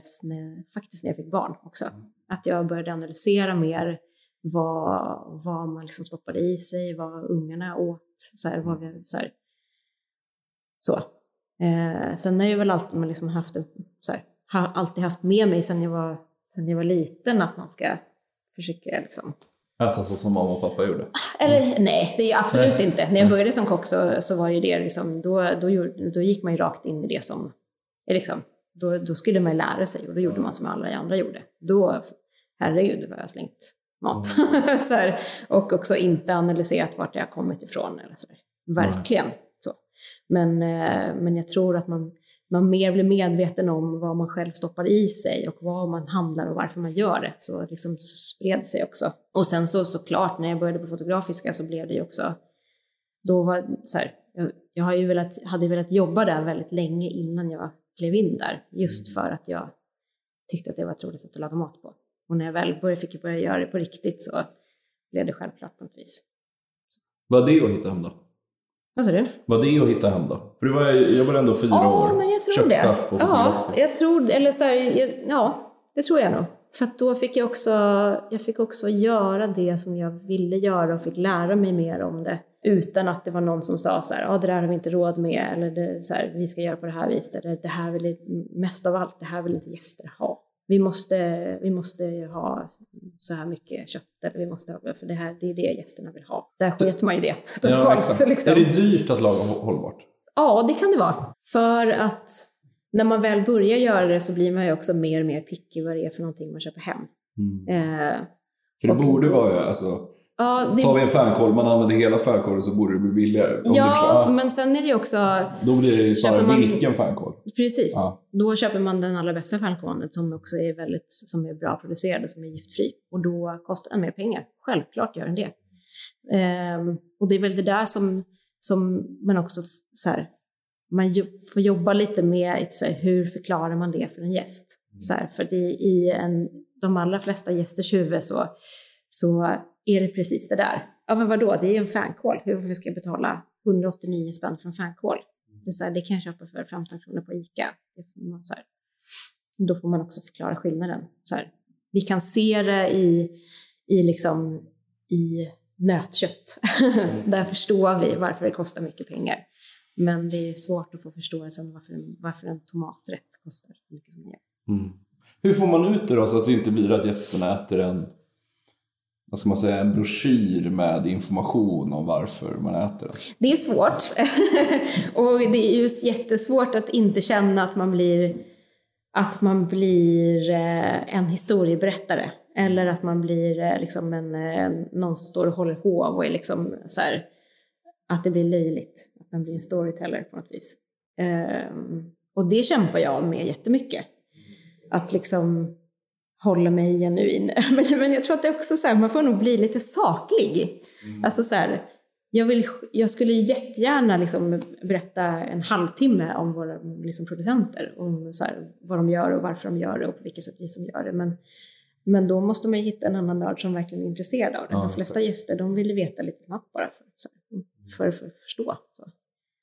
faktiskt när jag fick barn också. Att jag började analysera mer vad, vad man liksom stoppade i sig, vad ungarna åt. Så här, vad vi, så. Här. så. Eh, sen har jag väl alltid, man liksom haft, så här, har alltid haft med mig sen jag, var, sen jag var liten att man ska försöka liksom, Äta så som mamma och pappa gjorde. eller nej, det är absolut Nej. inte. När jag började som kock så, så var ju det liksom, då, då, gjorde, då gick man ju rakt in i det som, liksom, då, då skulle man lära sig och då gjorde man som alla andra gjorde. Då, herregud vad jag slängt mat. så här, och också inte analyserat vart det har kommit ifrån. Eller så här. Verkligen så. Men, eh, men jag tror att man, man mer blir medveten om vad man själv stoppar i sig och vad man handlar och varför man gör det. Så liksom spred sig också. Och sen så såklart, när jag började på Fotografiska så blev det ju också, då var så här, jag, jag har ju velat, hade velat jobba där väldigt länge innan jag klev in där. Just för att jag tyckte att det var ett roligt sätt att laga mat på. Och när jag väl började, fick börja göra det på riktigt så blev det självklart på något vis. Vad är det att hitta hem då? Vad sa du? Vad är det att hitta hem då? För du var, jag var ändå fyra Ja, år. men jag tror det. Ja, jag tror, eller så här, jag, ja, det tror jag nog. För att då fick jag också, jag fick också göra det som jag ville göra och fick lära mig mer om det. Utan att det var någon som sa så här, ja det där har vi inte råd med, eller det, så här, vi ska göra på det här viset, eller det här vill, mest av allt, det här vill inte gäster ha. Vi måste, vi måste ha så här mycket kött, vi måste ha, för det här, det är det gästerna vill ha. Där sket man i det. Ja, exakt. liksom. Är det dyrt att laga hå- hållbart? Ja, det kan det vara. För att när man väl börjar göra det så blir man ju också mer och mer picky vad det är för någonting man köper hem. Eh, För det borde vara, alltså, ja, det, tar vi en fänkål, man använder hela fänkålen så borde det bli billigare. Ja, men sen är det ju också, Då blir det ju snarare man- vilken fänkål. precis, Ja. då köper man den allra bästa fänkålen som också är väldigt, som är bra producerad och som är giftfri. Och då kostar den mer pengar. Självklart gör den det. Ehm, och det är väl det där som, som man också, så här, man får jobba lite med så här, hur förklarar man det för en gäst. Så här, för det, i en, de allra flesta gästers huvud så, så är det precis det där. Ja men vadå, det är en fänkål. Hur ska jag betala 189 spänn för en fänkål? Det, är så här, det kan jag köpa för 15 kronor på ICA. Det får man, så här, då får man också förklara skillnaden. Så här, vi kan se det i, i, liksom, i nötkött. Där förstår vi varför det kostar mycket pengar. Men det är svårt att få förståelsen varför varför en tomaträtt kostar mycket gör. Mm. Hur får man ut det då så att det inte blir att gästerna äter en, vad ska man säga, en broschyr med information om varför man äter? Det är svårt. och det är ju jättesvårt att inte känna att man blir, att man blir eh, en historieberättare. Eller att man blir eh, liksom en, eh, någon som står och håller hov och är liksom så här, att det blir löjligt. Att man blir en storyteller på något vis. Ehm, och det kämpar jag med jättemycket. Att liksom hålla mig genuin. men, jag tror att det är också så här, man får nog bli lite saklig. Mm. Alltså så här, jag, vill, jag skulle jättegärna liksom berätta en halvtimme om våra liksom, producenter, om så här, vad de gör och varför de gör det och på vilket sätt vi som gör det. Men, men då måste man hitta en annan nörd som verkligen är intresserad av det. Ja, de flesta gäster de vill veta lite snabbt bara för, för, för att förstå. Så.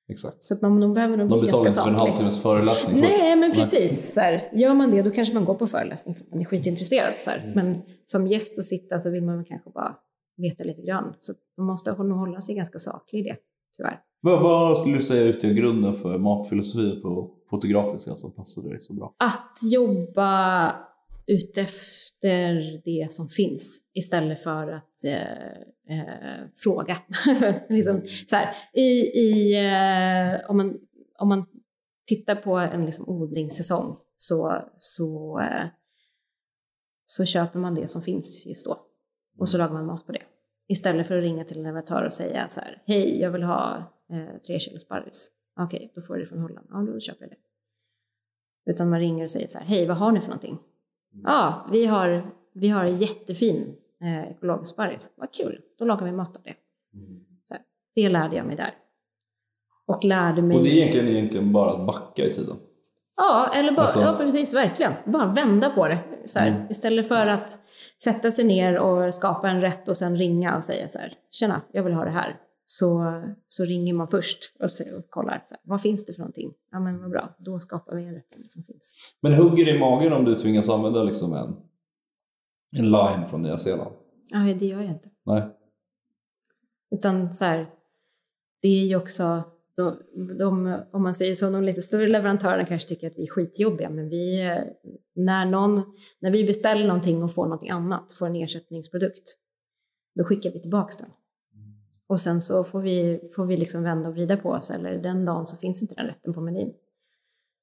Exakt. Så att man, de behöver nog De betalar inte för en halvtimmes föreläsning Nej, först. men precis. Så här, gör man det, då kanske man går på föreläsning för att man är skitintresserad. Så här. Mm. Men som gäst och sitta så vill man kanske bara veta lite grann. Så man måste nog hålla sig ganska saklig i det, tyvärr. Vad, vad skulle du säga utgör grunden för matfilosofi på Fotografiska som passade dig så bra? Att jobba utefter det som finns istället för att eh, eh, fråga. liksom, så här, i, i, eh, om, man, om man tittar på en liksom, odlingssäsong så, så, eh, så köper man det som finns just då och så lagar man mat på det. Istället för att ringa till en leverantör och säga så här, hej, jag vill ha eh, tre kilo sparris. Okej, då får du det från Holland. Ja, då köper jag det. Utan man ringer och säger så här, hej, vad har ni för någonting? Ja, vi har, vi har jättefin eh, ekologisk sparris. Vad kul, då lagar vi mat av det. Så här, det lärde jag mig där. Och lärde mig... Och det är egentligen, egentligen bara att backa i tiden. Ja, eller bara, Alltså- ja, precis, verkligen. Bara vända på det. Så Mm. Istället för att sätta sig ner och skapa en rätt och sen ringa och säga så här, tjena, jag vill ha det här. Så, så ringer man först och, se, och kollar, så här, vad finns det för någonting? Ja men vad bra, då skapar vi en rätt som finns. Men hugger det i magen om du tvingas använda liksom en, en line från Nya Zeeland? Ja, det gör jag inte. Nej. Utan så här, det är ju också, de, de, om man säger så, de lite större leverantörerna kanske tycker att vi är skitjobbiga, men vi, när, någon, när vi beställer någonting och får någonting annat, får en ersättningsprodukt, då skickar vi tillbaka den. Och sen så får vi, får vi liksom vända och vrida på oss, eller den dagen så finns inte den rätten på menyn.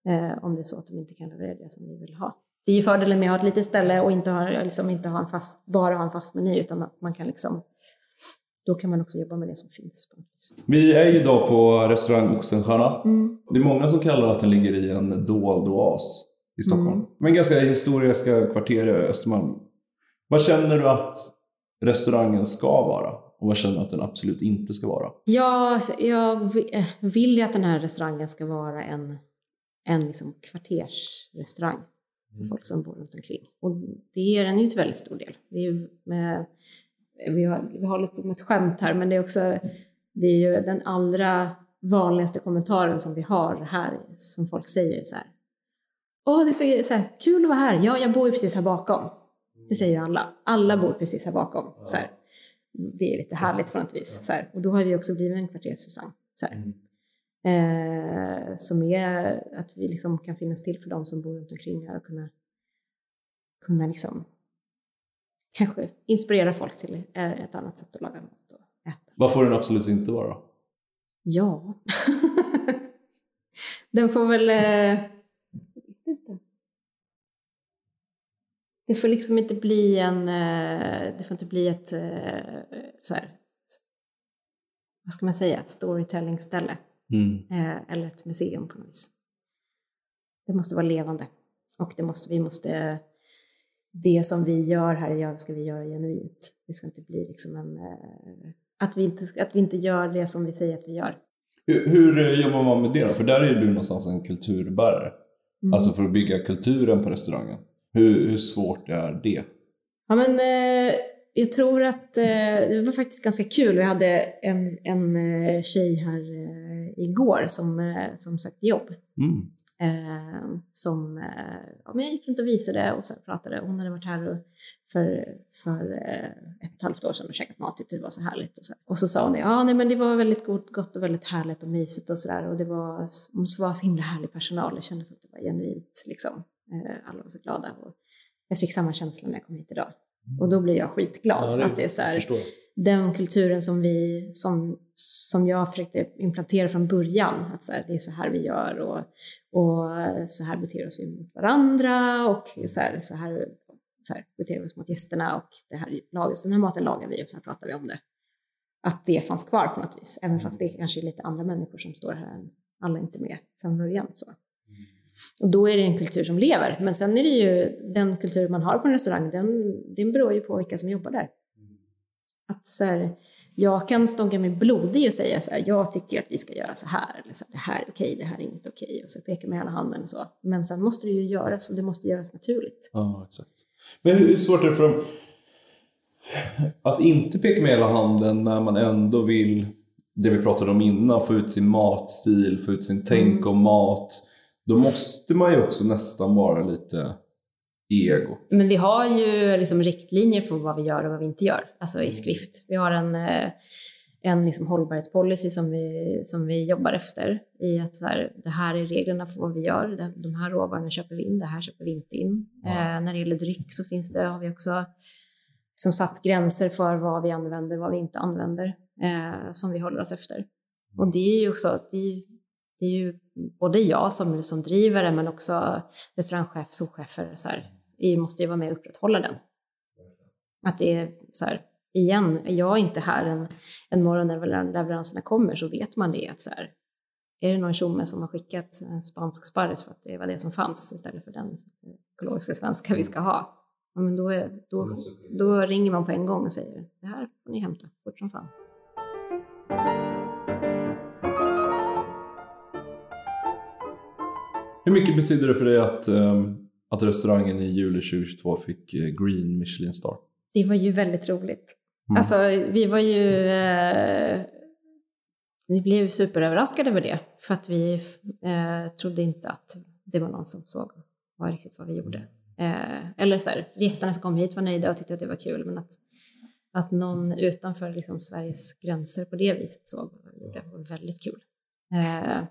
Eh, om det är så att de inte kan leverera det som vi vill ha. Det är ju fördelen med att ha ett litet ställe och inte ha, liksom inte ha en fast, bara ha en fast meny, utan att man kan liksom, då kan man också jobba med det som finns. Vi är ju idag på restaurang Oxenstierna. Mm. Det är många som kallar att den ligger i en dold oas i Stockholm. Mm. Men ganska historiska kvarter i Östermalm. Vad känner du att restaurangen ska vara? Och vad känner du att den absolut inte ska vara? Ja, jag vi- eh, vill ju att den här restaurangen ska vara en, en liksom kvartersrestaurang för folk som bor runt omkring. Och det är den ju till väldigt stor del. Med, vi, har, vi har lite som ett skämt här, men det är också det är ju den allra vanligaste kommentaren som vi har här, som folk säger så här. Åh, det är så, så här, kul att vara här. Ja, jag bor ju precis här bakom. Det säger ju alla. Alla bor precis här bakom. Så här. Det är lite härligt på något vis. Så här. Och då har vi också blivit en kvartersrestaurang. Så här. Eh, som är att vi liksom kan finnas till för de som bor runt omkring här och kunna, kunna liksom kanske inspirera folk till eh, ett annat sätt att laga mat och äta. Vad får den absolut inte vara? Ja. Den får väl... Eh, det får liksom inte bli en... Eh, det får inte bli ett eh, så här, vad ska man säga, storytelling-ställe. Mm. Eh, eller ett museum på något vis. Det måste vara levande. Och det måste, vi måste... Det som vi gör här i ska vi göra genuint. Det ska inte bli liksom en... Eh, att, vi inte, att vi inte gör det som vi säger att vi gör. Hur, hur jobbar man med det då? För där är ju du någonstans en kulturbärare. Mm. Alltså för att bygga kulturen på restaurangen. Hur, hur svårt är det? Ja, men eh, jag tror att eh, det var faktiskt ganska kul. Vi hade en, en eh, tjej här eh, igår som, eh, som sökte jobb. Mm. Eh, som eh, ja, men jag gick runt och visade och så pratade. Hon hade varit här för, för eh, ett och ett halvt år sedan och käkat mat. Det var så härligt. Och så, och så sa hon ja nej, men det var väldigt gott, gott och väldigt härligt och mysigt och sådär. Och det var, hon var så himla härlig personal. Det kändes som att det var genuint liksom. Eh, alla var så glada. Och jag fick samma känsla när jag kom hit idag. Och då blir jag skitglad. Ja, det att det är så här den kulturen som, vi, som, som jag försökte implantera från början. Att så här, det är så här vi gör och, och så här beter oss vi mot varandra och så här, så här, så här beter vi oss mot gästerna och det här, den här maten lagar vi och så här pratar vi om det. Att det fanns kvar på något vis, även fast det kanske är lite andra människor som står här, alla är inte med sedan början. Så. Och då är det en kultur som lever. Men sen är det ju den kultur man har på en restaurang, den, den beror ju på vilka som jobbar där. Att så här, jag kan stånka mig blodig och säga så här, jag tycker att vi ska göra så här, eller så här, det här är okej, det här är inte okej, och så peka med hela handen och så. Men sen måste det ju göras, och det måste göras naturligt. Ja, exakt. Men hur svårt är det för dem att inte peka med hela handen när man ändå vill, det vi pratade om innan, få ut sin matstil, få ut sin tänk om mat. Då måste man ju också nästan vara lite ego. Men vi har ju liksom riktlinjer för vad vi gör och vad vi inte gör, alltså i skrift. Vi har en, eh, en liksom hållbarhetspolicy som vi, som vi jobbar efter i att så här, det här är reglerna för vad vi gör. De- här råvarorna köper vi in, det här köper vi inte in. Eh, när det gäller dryck så finns det, har vi också liksom satt gränser för vad vi använder, vad vi inte använder, eh, som vi håller oss efter. Och det är ju också, det är, det är ju både jag som, som driver det, men också restaurangchef, souschefer, så här, vi måste ju vara med och upprätthålla den. Att det är så här, igen, är jag inte här en, en morgon när leveranserna kommer så vet man det att så här, är det någon tjomme som har skickat en spansk sparris för att det var det som fanns istället för den ekologiska svenska vi ska ha, ja, men då, är, då, då ringer man på en gång och säger det här får ni hämta fort som fan. Hur mycket betyder det för dig att, ehm, att restaurangen i juli 2022 fick eh, Green Michelin Star? Det var ju väldigt roligt. Mm. Alltså, vi var ju... Eh, vi blev superöverraskade över det, för att vi eh, trodde inte att det var någon som såg vad riktigt vad vi gjorde. Eh, eller så här, gästerna som kom hit var nöjda och tyckte att det var kul, men att, att någon utanför liksom, Sveriges gränser på det viset såg vad vi gjorde var väldigt kul. Eh,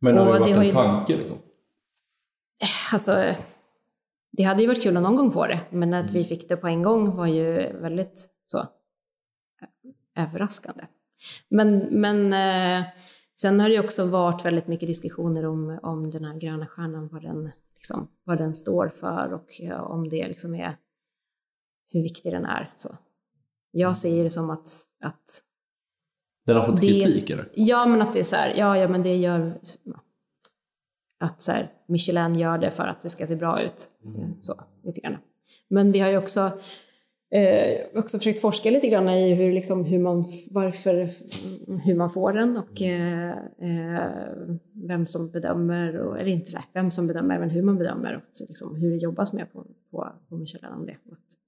Men har det varit en tanke liksom? Alltså, det hade ju varit kul att någon gång få det, men att vi fick det på en gång var ju väldigt så eh, överraskande. Men, men eh, sen har det också varit väldigt mycket diskussioner om, om den här gröna stjärnan, vad den, liksom, vad den står för och eh, om det liksom är hur viktig den är. Så. Jag ser det som att, att Den har fått Det- kritik eller? Ja, men att det är så här, ja, ja, men det gör att så här, Michelin gör det för att det ska se bra ut. Eh, Så, lite grann. Men vi har ju också, eh, också försökt forska lite grann i hur, liksom, hur, man, varför, hur man får den och eh, eh, vem som bedömer, och, eller inte så här, vem som bedömer, men hur man bedömer och så liksom, hur det jobbas med på, på, på Michelin. om Det. Och att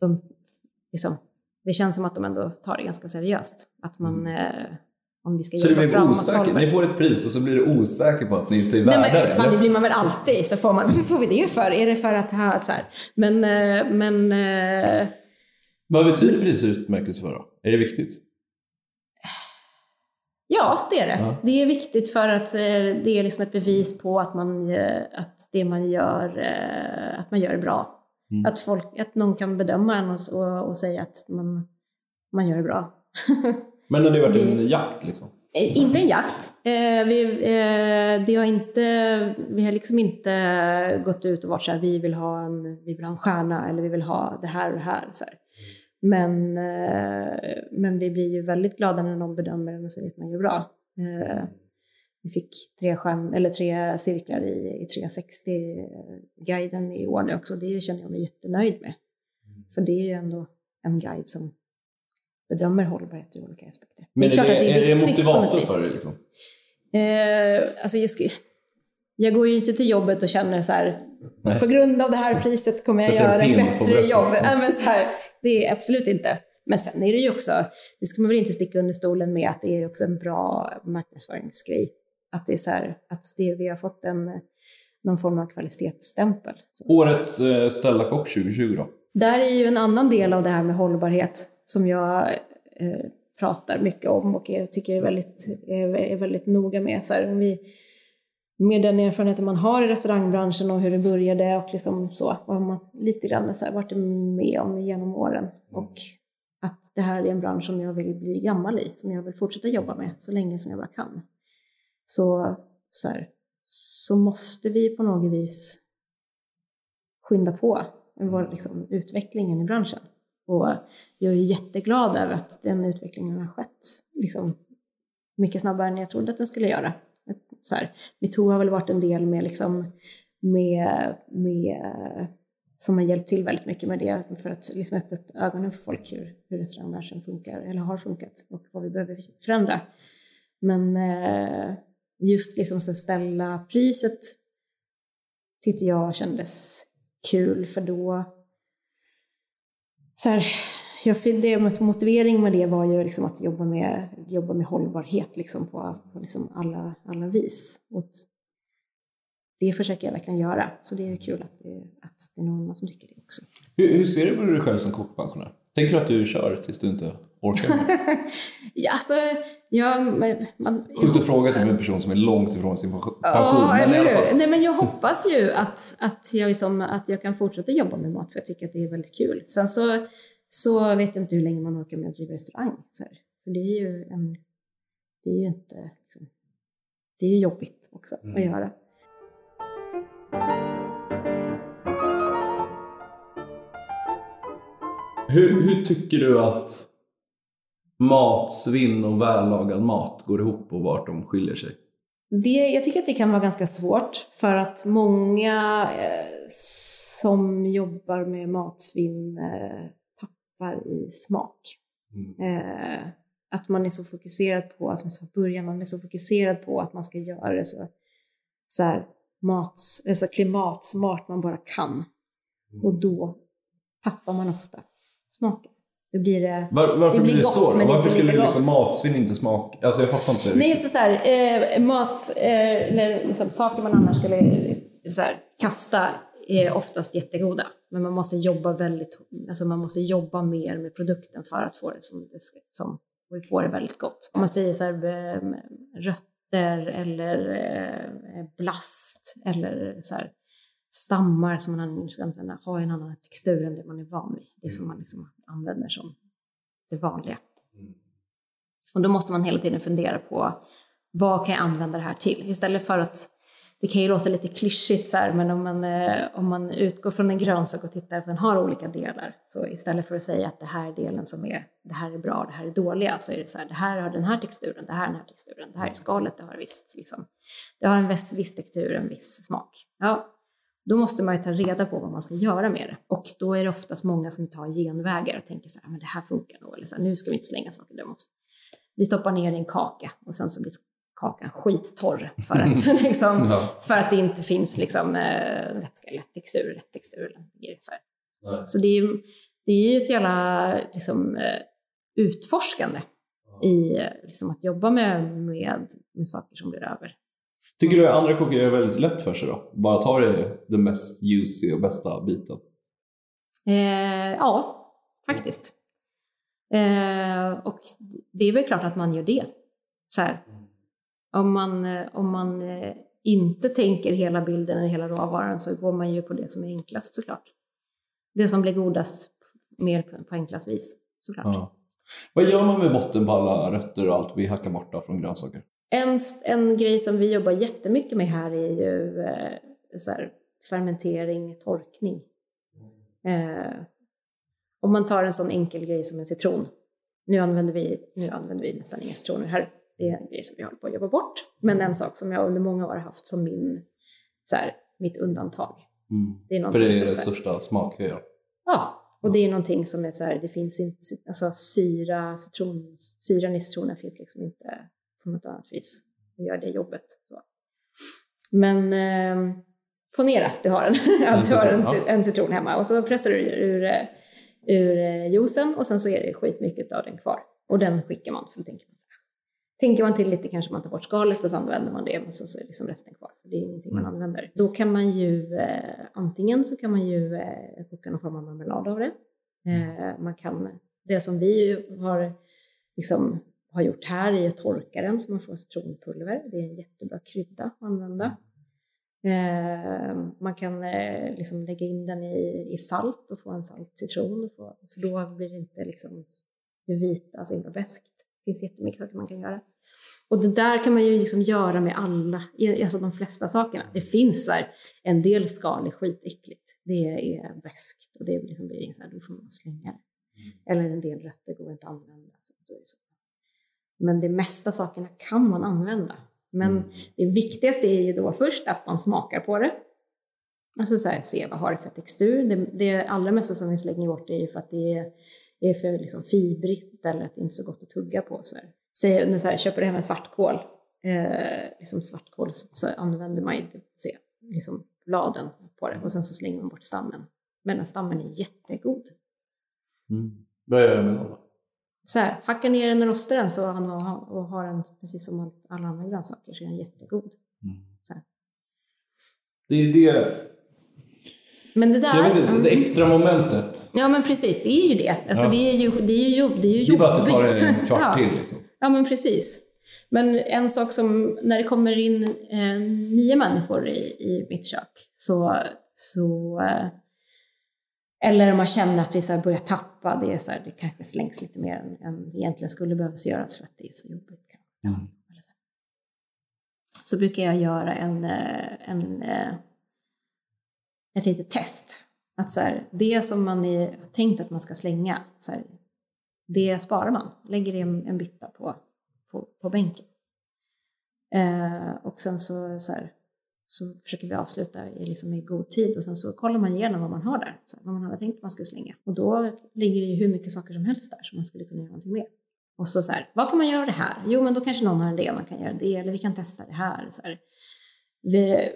de, liksom, det känns som att de ändå tar det ganska seriöst. Att man, eh, om vi ska Så det jobba blir framåt osäkert? hållbart- Ni får ett pris och så blir det osäker på att ni inte är Nej, värda men det? fan, det blir man väl alltid. Så får man, vad får vi det för? Är det för att ha så här? Men, eh, men eh, Vad betyder prisutmärkelse för då? Är det viktigt? ja, det är det. Ja. Det är viktigt för att eh, det är liksom ett bevis på att, man, att det man gör, att man gör det bra. Mm. Att, folk, att någon kan bedöma en och, och, och säga att man, man gör det bra. Men har det varit Det- en jakt liksom? Eh, Inte en jakt. Eh, vi, eh, det har inte, vi har liksom inte gått ut och varit så här, vi vill ha en, vi vill ha en stjärna eller vi vill ha det här och det här. Så här. Men, eh, men vi blir ju väldigt glada när någon bedömer den och säger att man gör bra. Eh, vi fick tre, skärm, eller tre cirklar i, i 360-guiden i år nu också. Det känner jag mig jättenöjd med. För det är ju ändå en guide som bedömer hållbarhet ur olika aspekter. Men är, det, att är, det viktigt på något motivator vis. för det liksom? Eh, alltså jag, jag går ju inte till jobbet och känner så här, Nej. på grund av det här priset kommer jag göra ett bättre jobb. Ja. Men så här, det är absolut inte. Men sen är det ju också, det ska man väl inte sticka under stolen med, att det är också en bra marknadsföringsgrej. Att det är så här, att det, vi har fått en, någon form av kvalitetsstämpel. Årets eh, Stella Kock 2020 då? Där är ju en annan del av det här med hållbarhet som jag eh, pratar mycket om och jag tycker är väldigt, är, är väldigt noga med. Så här, vi, med den erfarenheten man har i restaurangbranschen och hur det började och liksom så, vad man lite grann så här, varit med om genom åren. Och att det här är en bransch som jag vill bli gammal i, som jag vill fortsätta jobba med så länge som jag bara kan. Så, så, här, så måste vi på något vis skynda på vår, liksom, utvecklingen i branschen. Och jag är jätteglad över att den utvecklingen har skett liksom, mycket snabbare än jag trodde att den skulle göra. Så här, metoo har väl varit en del med, liksom, med, med, som har hjälpt till väldigt mycket med det för att liksom öppna upp ögonen för folk hur, hur restaurangbranschen funkar, eller har funkat och vad vi behöver förändra. Men eh, just liksom så ställa priset tyckte jag kändes kul för då så här, jag, det, motivering med det var ju liksom att jobba med, jobba med hållbarhet liksom på, på liksom alla, alla vis. Och det försöker jag verkligen göra, så det är kul att det, att det är någon som tycker det också. Hur, hur ser du på dig själv som kockpensionär? Tänker du att du kör tills du inte orkar mer? ja, alltså, jag... Man, Sjukt att fråga till en person som är långt ifrån sin pension. Ja, men, i alla fall. Nej, men jag hoppas ju att, att, jag liksom, att jag kan fortsätta jobba med mat, för jag tycker att det är väldigt kul. Sen så, så vet jag inte hur länge man orkar med att driva restaurang. Så här. För det är ju en... Det är ju inte... Liksom, det är ju jobbigt också mm. att göra. Hur, hur tycker du att matsvinn och vällagad mat går ihop och vart de skiljer sig? Det, jag tycker att det kan vara ganska svårt för att många eh, som jobbar med matsvinn eh, tappar i smak. Mm. Eh, att man är så fokuserad på, som jag sa i början, man är så fokuserad på att man ska göra det så, så här, mat, alltså klimatsmart man bara kan. Mm. Och då tappar man ofta smaken. Då blir det, Var, varför det blir, blir det gott, så? men Varför skulle liksom matsvinn inte smaka? Alltså jag fattar inte. Nej, riktigt. så, så här, eh, mat, eh, eller liksom, saker man annars skulle eh, så här, kasta är oftast jättegoda. Men man måste jobba väldigt, alltså man måste jobba mer med produkten för att få det som, som och få det väldigt gott. Om man säger så här, eh, rötter eller eh, blast eller så här, stammar som man ska använda har en annan textur än det man är van vid. Det som man liksom använder som det vanliga. Och då måste man hela tiden fundera på vad kan jag använda det här till? Istället för att, det kan ju låta lite klyschigt så här, men om man, eh, om man utgår från en grönsak och tittar på den har olika delar, så istället för att säga att det här är delen som är, det här är bra, det här är dåliga, så är det så här, det här har den här texturen, det här har den här texturen, det här är skalet, det har visst, liksom, det har en viss, viss textur, en viss smak. Ja, då måste man ju ta reda på vad man ska göra med det. Och då är det oftast många som tar genvägar och tänker så här, men det här funkar nog, eller så här, nu ska vi inte slänga saker, det måste vi stoppar ner i en kaka och sen så blir kakan skittorr för att, liksom, Ja. för att det inte finns liksom, eh, vätska, lätt textur, rätt textur. eller Så, här. så det är ju det är ju ett jävla liksom, eh, utforskande i eh, liksom, att jobba med, med, med saker som blir över. Tycker du andra kockar gör väldigt lätt för sig då? Bara tar det den mest juicy och bästa biten? Eh, ja, faktiskt. Eh, och det är väl klart att man gör det. Så här. Om man, eh, om man eh, inte tänker hela bilden eller hela råvaran så går man ju på det som är enklast såklart. Det som blir godast mer på, enklast vis såklart. Ja. Vad gör man med botten på alla rötter och allt vi hackar bort från grönsaker? En, en grej som vi jobbar jättemycket med här är ju eh, så här, fermentering, torkning. Eh, om man tar en sån enkel grej som en citron. Nu använder vi, nu använder vi nästan inga citroner här. Det är en grej som vi håller på att jobba bort. Men en sak som jag under många år har haft som min, så här, mitt undantag. Det är För det är som den största smakhöjaren. Ja, och det är någonting som är så här, det finns inte, alltså syra, citron, syran i citronen finns liksom inte på något annat vis. Det gör det jobbet. Så. Men eh, ponera att du har en, att du har en, en citron hemma och så pressar du ur, eh, ur eh, juicen och sen så är det skitmycket av den kvar. Och den skickar man, för då tänker man så tänker man till lite kanske man tar bort skalet och så använder man det, men så, så är liksom resten kvar. För det är ingenting man Mm. använder. Då kan man ju, eh, antingen så kan man ju eh, koka någon form av marmelad av det. Eh, man kan, det som vi har, liksom, har gjort här är att torka den så man får citronpulver. Det är en jättebra krydda att använda. Eh, man kan eh, liksom lägga in den i, i salt och få en salt citron, för då blir det inte liksom det vita så himla beskt. Det finns jättemycket saker man kan göra. Och det där kan man ju liksom göra med alla, i- alltså de flesta sakerna. Det finns här, en del skal är skitäckligt. Det är beskt och det liksom blir så här, då får man slänga det. Eller en del rötter går inte att använda. Så då är det så. Men det mesta sakerna kan man använda. Men Mm. det viktigaste är ju då först att man smakar på det. Alltså så här, se vad har det för textur. Det, det allra mesta som vi slänger bort är ju för att det är, är för liksom fibrigt eller att det inte är så gott att tugga på. Så här. Säg, när så här, köper du hem en svartkål, eh, liksom svartkål så, så använder man ju inte se, liksom bladen på det och sen så slänger man bort stammen. Men stammen är jättegod. Mm. Vad gör jag med dem? Så här, hacka ner den och rosta den så han har, och har den precis som alla andra grönsaker så är den jättegod. Här. Det är det, Men det där... jag vet inte, mm. det extra momentet. Ja men precis, det är ju det. Alltså, Ja. det är ju, det är ju, jobb, det är ju Det är bara att det tar en kvart ja. till. Liksom. Ja men precis. Men en sak som, när det kommer in eh, nya människor i, i mitt kök, så, så eh, eller om man känner att vi så börjar tappa, det är så här, det kanske slängs lite mer än, än det egentligen skulle behövas göras för att det är så jobbigt. Mm. Så brukar jag göra en, eh, en, eh, ett litet test. Att så här, det som man är, har tänkt att man ska slänga, så här, det sparar man. Lägger det en, en bytta på, på, på bänken. Eh, och sen så, så, här, så försöker vi avsluta i, liksom i god tid och sen så kollar man igenom vad man har där, så vad man hade tänkt att man skulle slänga. Och då ligger det ju hur mycket saker som helst där som man skulle kunna göra någonting med. Och så, så här, vad kan man göra av det här? Jo, men då kanske någon har en idé, man kan göra det, eller vi kan testa det här. Så här. Vi,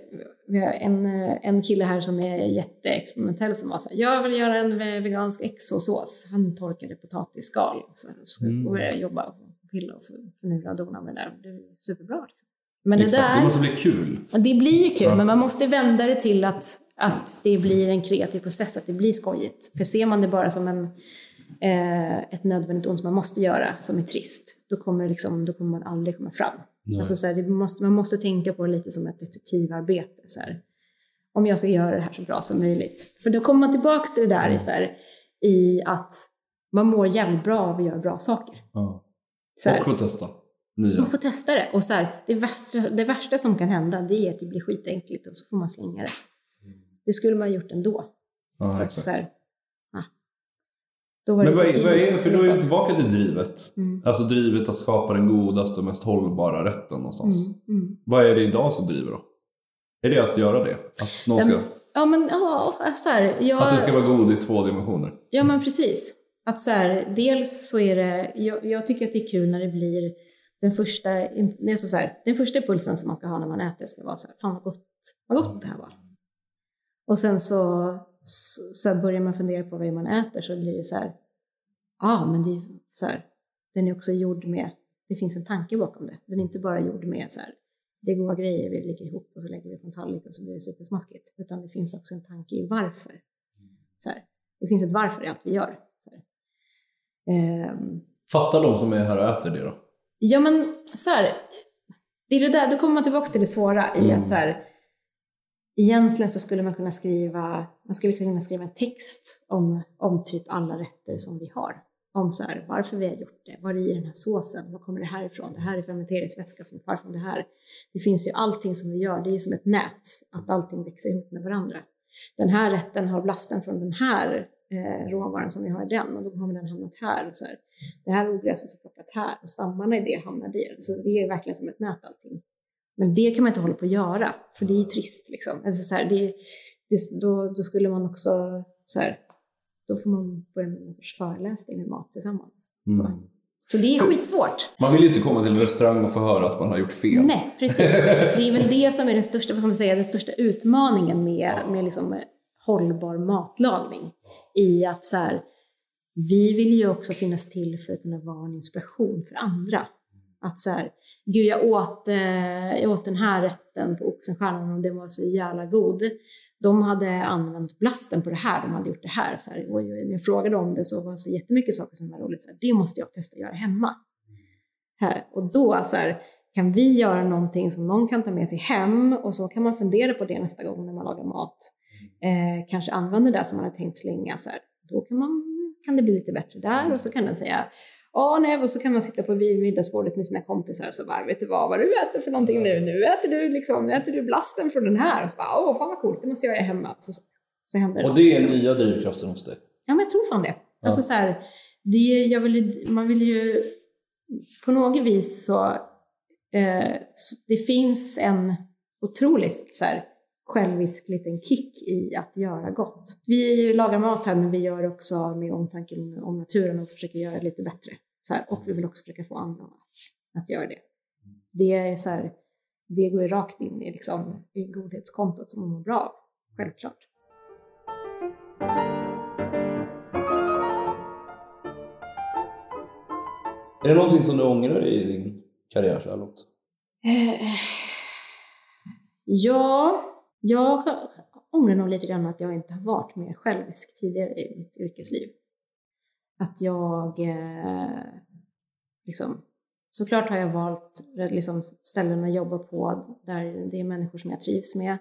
vi har en, en kille här som är jätteexperimentell som var så här, jag vill göra en ve- vegansk exosås. Han torkade potatisskal. Så, så Mm. började jobba och pilla och förnula och dona med det där. Det är superbra. liksom. Men Exakt, det det där, måste bli kul. Det blir ju kul, Ja. men man måste vända det till att, att det blir en kreativ process, att det blir skojigt. För ser man det bara som en, eh, ett nödvändigt ont som man måste göra, som är trist, då kommer, det liksom, då kommer man aldrig komma fram. Alltså, så här, det måste, man måste tänka på det lite som ett detektivarbete. Så här. Om jag ska göra det här så bra som möjligt. För då kommer man tillbaka till det där i, så här, i att man mår jävligt bra av att göra bra saker. Ja. Och få testa nya. Man får testa det. Och så här, det, värsta, det värsta som kan hända det är att det blir skitenkelt och så får man slänga det. Det skulle man ha gjort ändå. Ja, så att, exakt. så här. Då var det Men vad är, vad är, för då är vi tillbaka till drivet. Mm. Alltså drivet att skapa den godaste och mest hållbara rätten någonstans. Mm, mm. Vad är det idag som driver då? Är det att göra det? Att, någon ska, Ja, Ja, men ja, så här, jag, att det ska vara god i två dimensioner? Ja, men precis. Att så här, dels så är det, jag, jag tycker att det är kul när det blir den första, det är så så här, den första impulsen som man ska ha när man äter ska vara så här, fan vad gott, vad gott det här var. Och sen så, så, så börjar man fundera på vad man äter så blir det så här, ja ah, men det är så här, den är också gjord med, det finns en tanke bakom det. Den är inte bara gjord med så här, det är goda grejer, vi lägger ihop och så lägger vi på en tallrik och så blir det supersmaskigt. Utan det finns också en tanke i varför. Så här, det finns ett varför i allt vi gör. Så här. Um, Fattar de som är här och äter det då? Ja, men så här, det är det där, då kommer man tillbaka till det svåra i Mm. att så här, egentligen så skulle man kunna skriva, man skulle kunna skriva en text om, om typ alla rätter som vi har. Om så här, varför vi har gjort det, vad är i den här såsen, var kommer det här ifrån, det här är fermenteringsvätska som kvar från det här. Det finns ju allting som vi gör, det är ju som ett nät, att allting växer ihop med varandra. Den här rätten har blasten från den här eh, råvaran som vi har i den och då har den hamnat här. Och så här det här ogräset som plockat här och stammarna i det hamnar där. Så det är verkligen som ett nät allting. Men det kan man inte hålla på att göra, för det är ju trist. Liksom. Alltså så här, det, det, då, då skulle man också, så här, då får man börja med en sorts föreläsning med mat tillsammans. Så. Mm. så det är skitsvårt. Man vill ju inte komma till en restaurang och få höra att man har gjort fel. Nej, precis. Det är väl det som är den största, vad ska man säga, den största utmaningen med, med liksom hållbar matlagning. I att så här, vi vill ju också finnas till för att kunna vara en inspiration för andra. Att så här, gud jag åt, eh, jag åt den här rätten på Oxenstjärnan och den var så jävla god. De hade använt blasten på det här, de hade gjort det här. Så här och när jag frågade om det så var det så jättemycket saker som var roligt. Så här, det måste jag testa att göra hemma. Här. Och då så här, kan vi göra någonting som någon kan ta med sig hem och så kan man fundera på det nästa gång när man lagar mat. Eh, kanske använder det som man har tänkt slänga. Så här. Då kan, man, kan det bli lite bättre där och så kan den säga Ja, nej, och så kan man sitta på middagsbordet med sina kompisar och så bara, vet du vad, vad du äter för någonting nu? Nu äter du liksom, äter du blasten från den här. Och så bara, Åh, fan vad coolt, det måste jag göra hemma. Så, så händer Och något, det är liksom. nya drivkraften hos dig? Ja, men jag tror fan det. Alltså så här, det, jag vill, man vill ju på något vis så, eh, så det finns en otroligt så här, självisk liten kick i att göra gott. Vi lagar mat här men vi gör också med omtanke om, naturen och försöker göra det lite bättre. Så här, och vi vill också försöka få andra att, att göra det. Det är så här, det går rakt in i, liksom, i godhetskontot som man mår bra av, självklart. Är det någonting som du ångrar i din karriär långt? Eh, Ja, jag ångrar nog lite grann att jag inte har varit mer självisk tidigare i mitt yrkesliv. Att jag eh, liksom, såklart har jag valt liksom, ställen att jobba på där det är människor som jag trivs med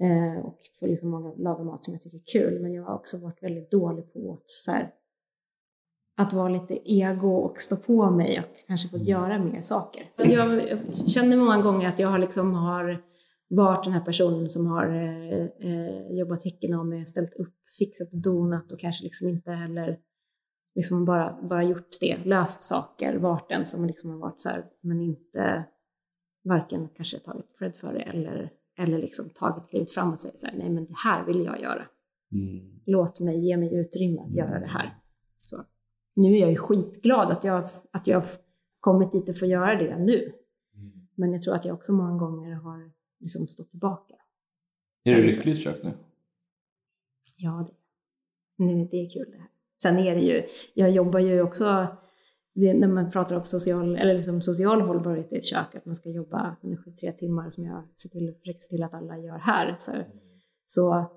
eh, och får liksom många laga mat som jag tycker är kul. Men jag har också varit väldigt dålig på att, så här, att vara lite ego och stå på mig och kanske fått göra mer saker. Jag, jag känner många gånger att jag har liksom har varit den här personen som har eh, eh, jobbat häcken av mig, ställt upp, fixat och donat och kanske liksom inte heller liksom bara, bara gjort det, löst saker, varit den som liksom har varit så här, men inte varken kanske tagit cred för det eller, eller liksom tagit klivet fram och säger så här, nej men det här vill jag göra. Låt mig, ge mig utrymme att göra det här. Så. Nu är jag ju skitglad att jag, att jag kommit dit och får göra det nu. Men jag tror att jag också många gånger har liksom stått tillbaka. Är det lyckligt kök nu? Ja, det, det, det är kul det här. Sen är det ju, jag jobbar ju också, när man pratar om social, eller liksom social hållbarhet i ett kök, att man ska jobba 173 timmar som jag ser till, försöker se till att alla gör här, så, så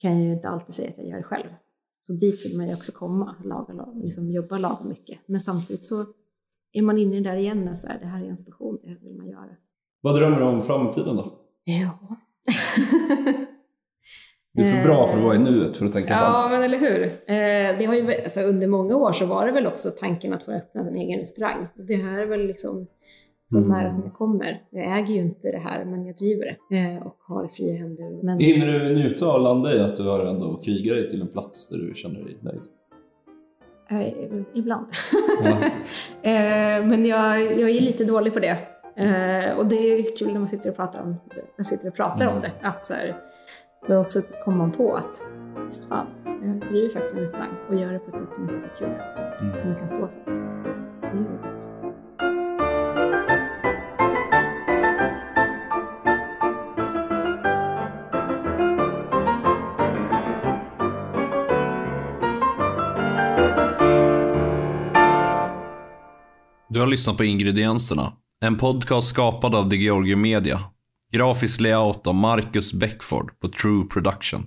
kan jag ju inte alltid säga att jag gör det själv. Så dit vill man ju också komma, laga, laga, liksom jobba lagom mycket. Men samtidigt så är man inne där igen, så här, det här är inspiration, det här vill man göra. Vad drömmer du om framtiden då? Ja. Du är för bra för att vara i nuet för att tänka Ja, fram. men eller hur. Eh, det har ju, alltså, under många år så var det väl också tanken att få öppna en egen restaurang. Det här är väl liksom så Mm. nära som jag kommer. Jag äger ju inte det här, men jag driver det eh, och har fria händer. Men, Hinner du njuta och landa i att du har ändå krigat dig till en plats där du känner dig nöjd? Eh, ibland. Ja. eh, men jag, jag är lite dålig på det. Eh, och det är kul när man sitter och pratar om det. Jag sitter och pratar Mm. om det. Att så här, då också kommer man på att just fan, jag driver faktiskt en restaurang och gör det på ett sätt som tycker är kul. Mm. Som jag kan stå för. Det är roligt. Du har lyssnat på Ingredienserna. En podcast skapad av The Georgian Media. Grafisk layout av Marcus Beckford på True Production.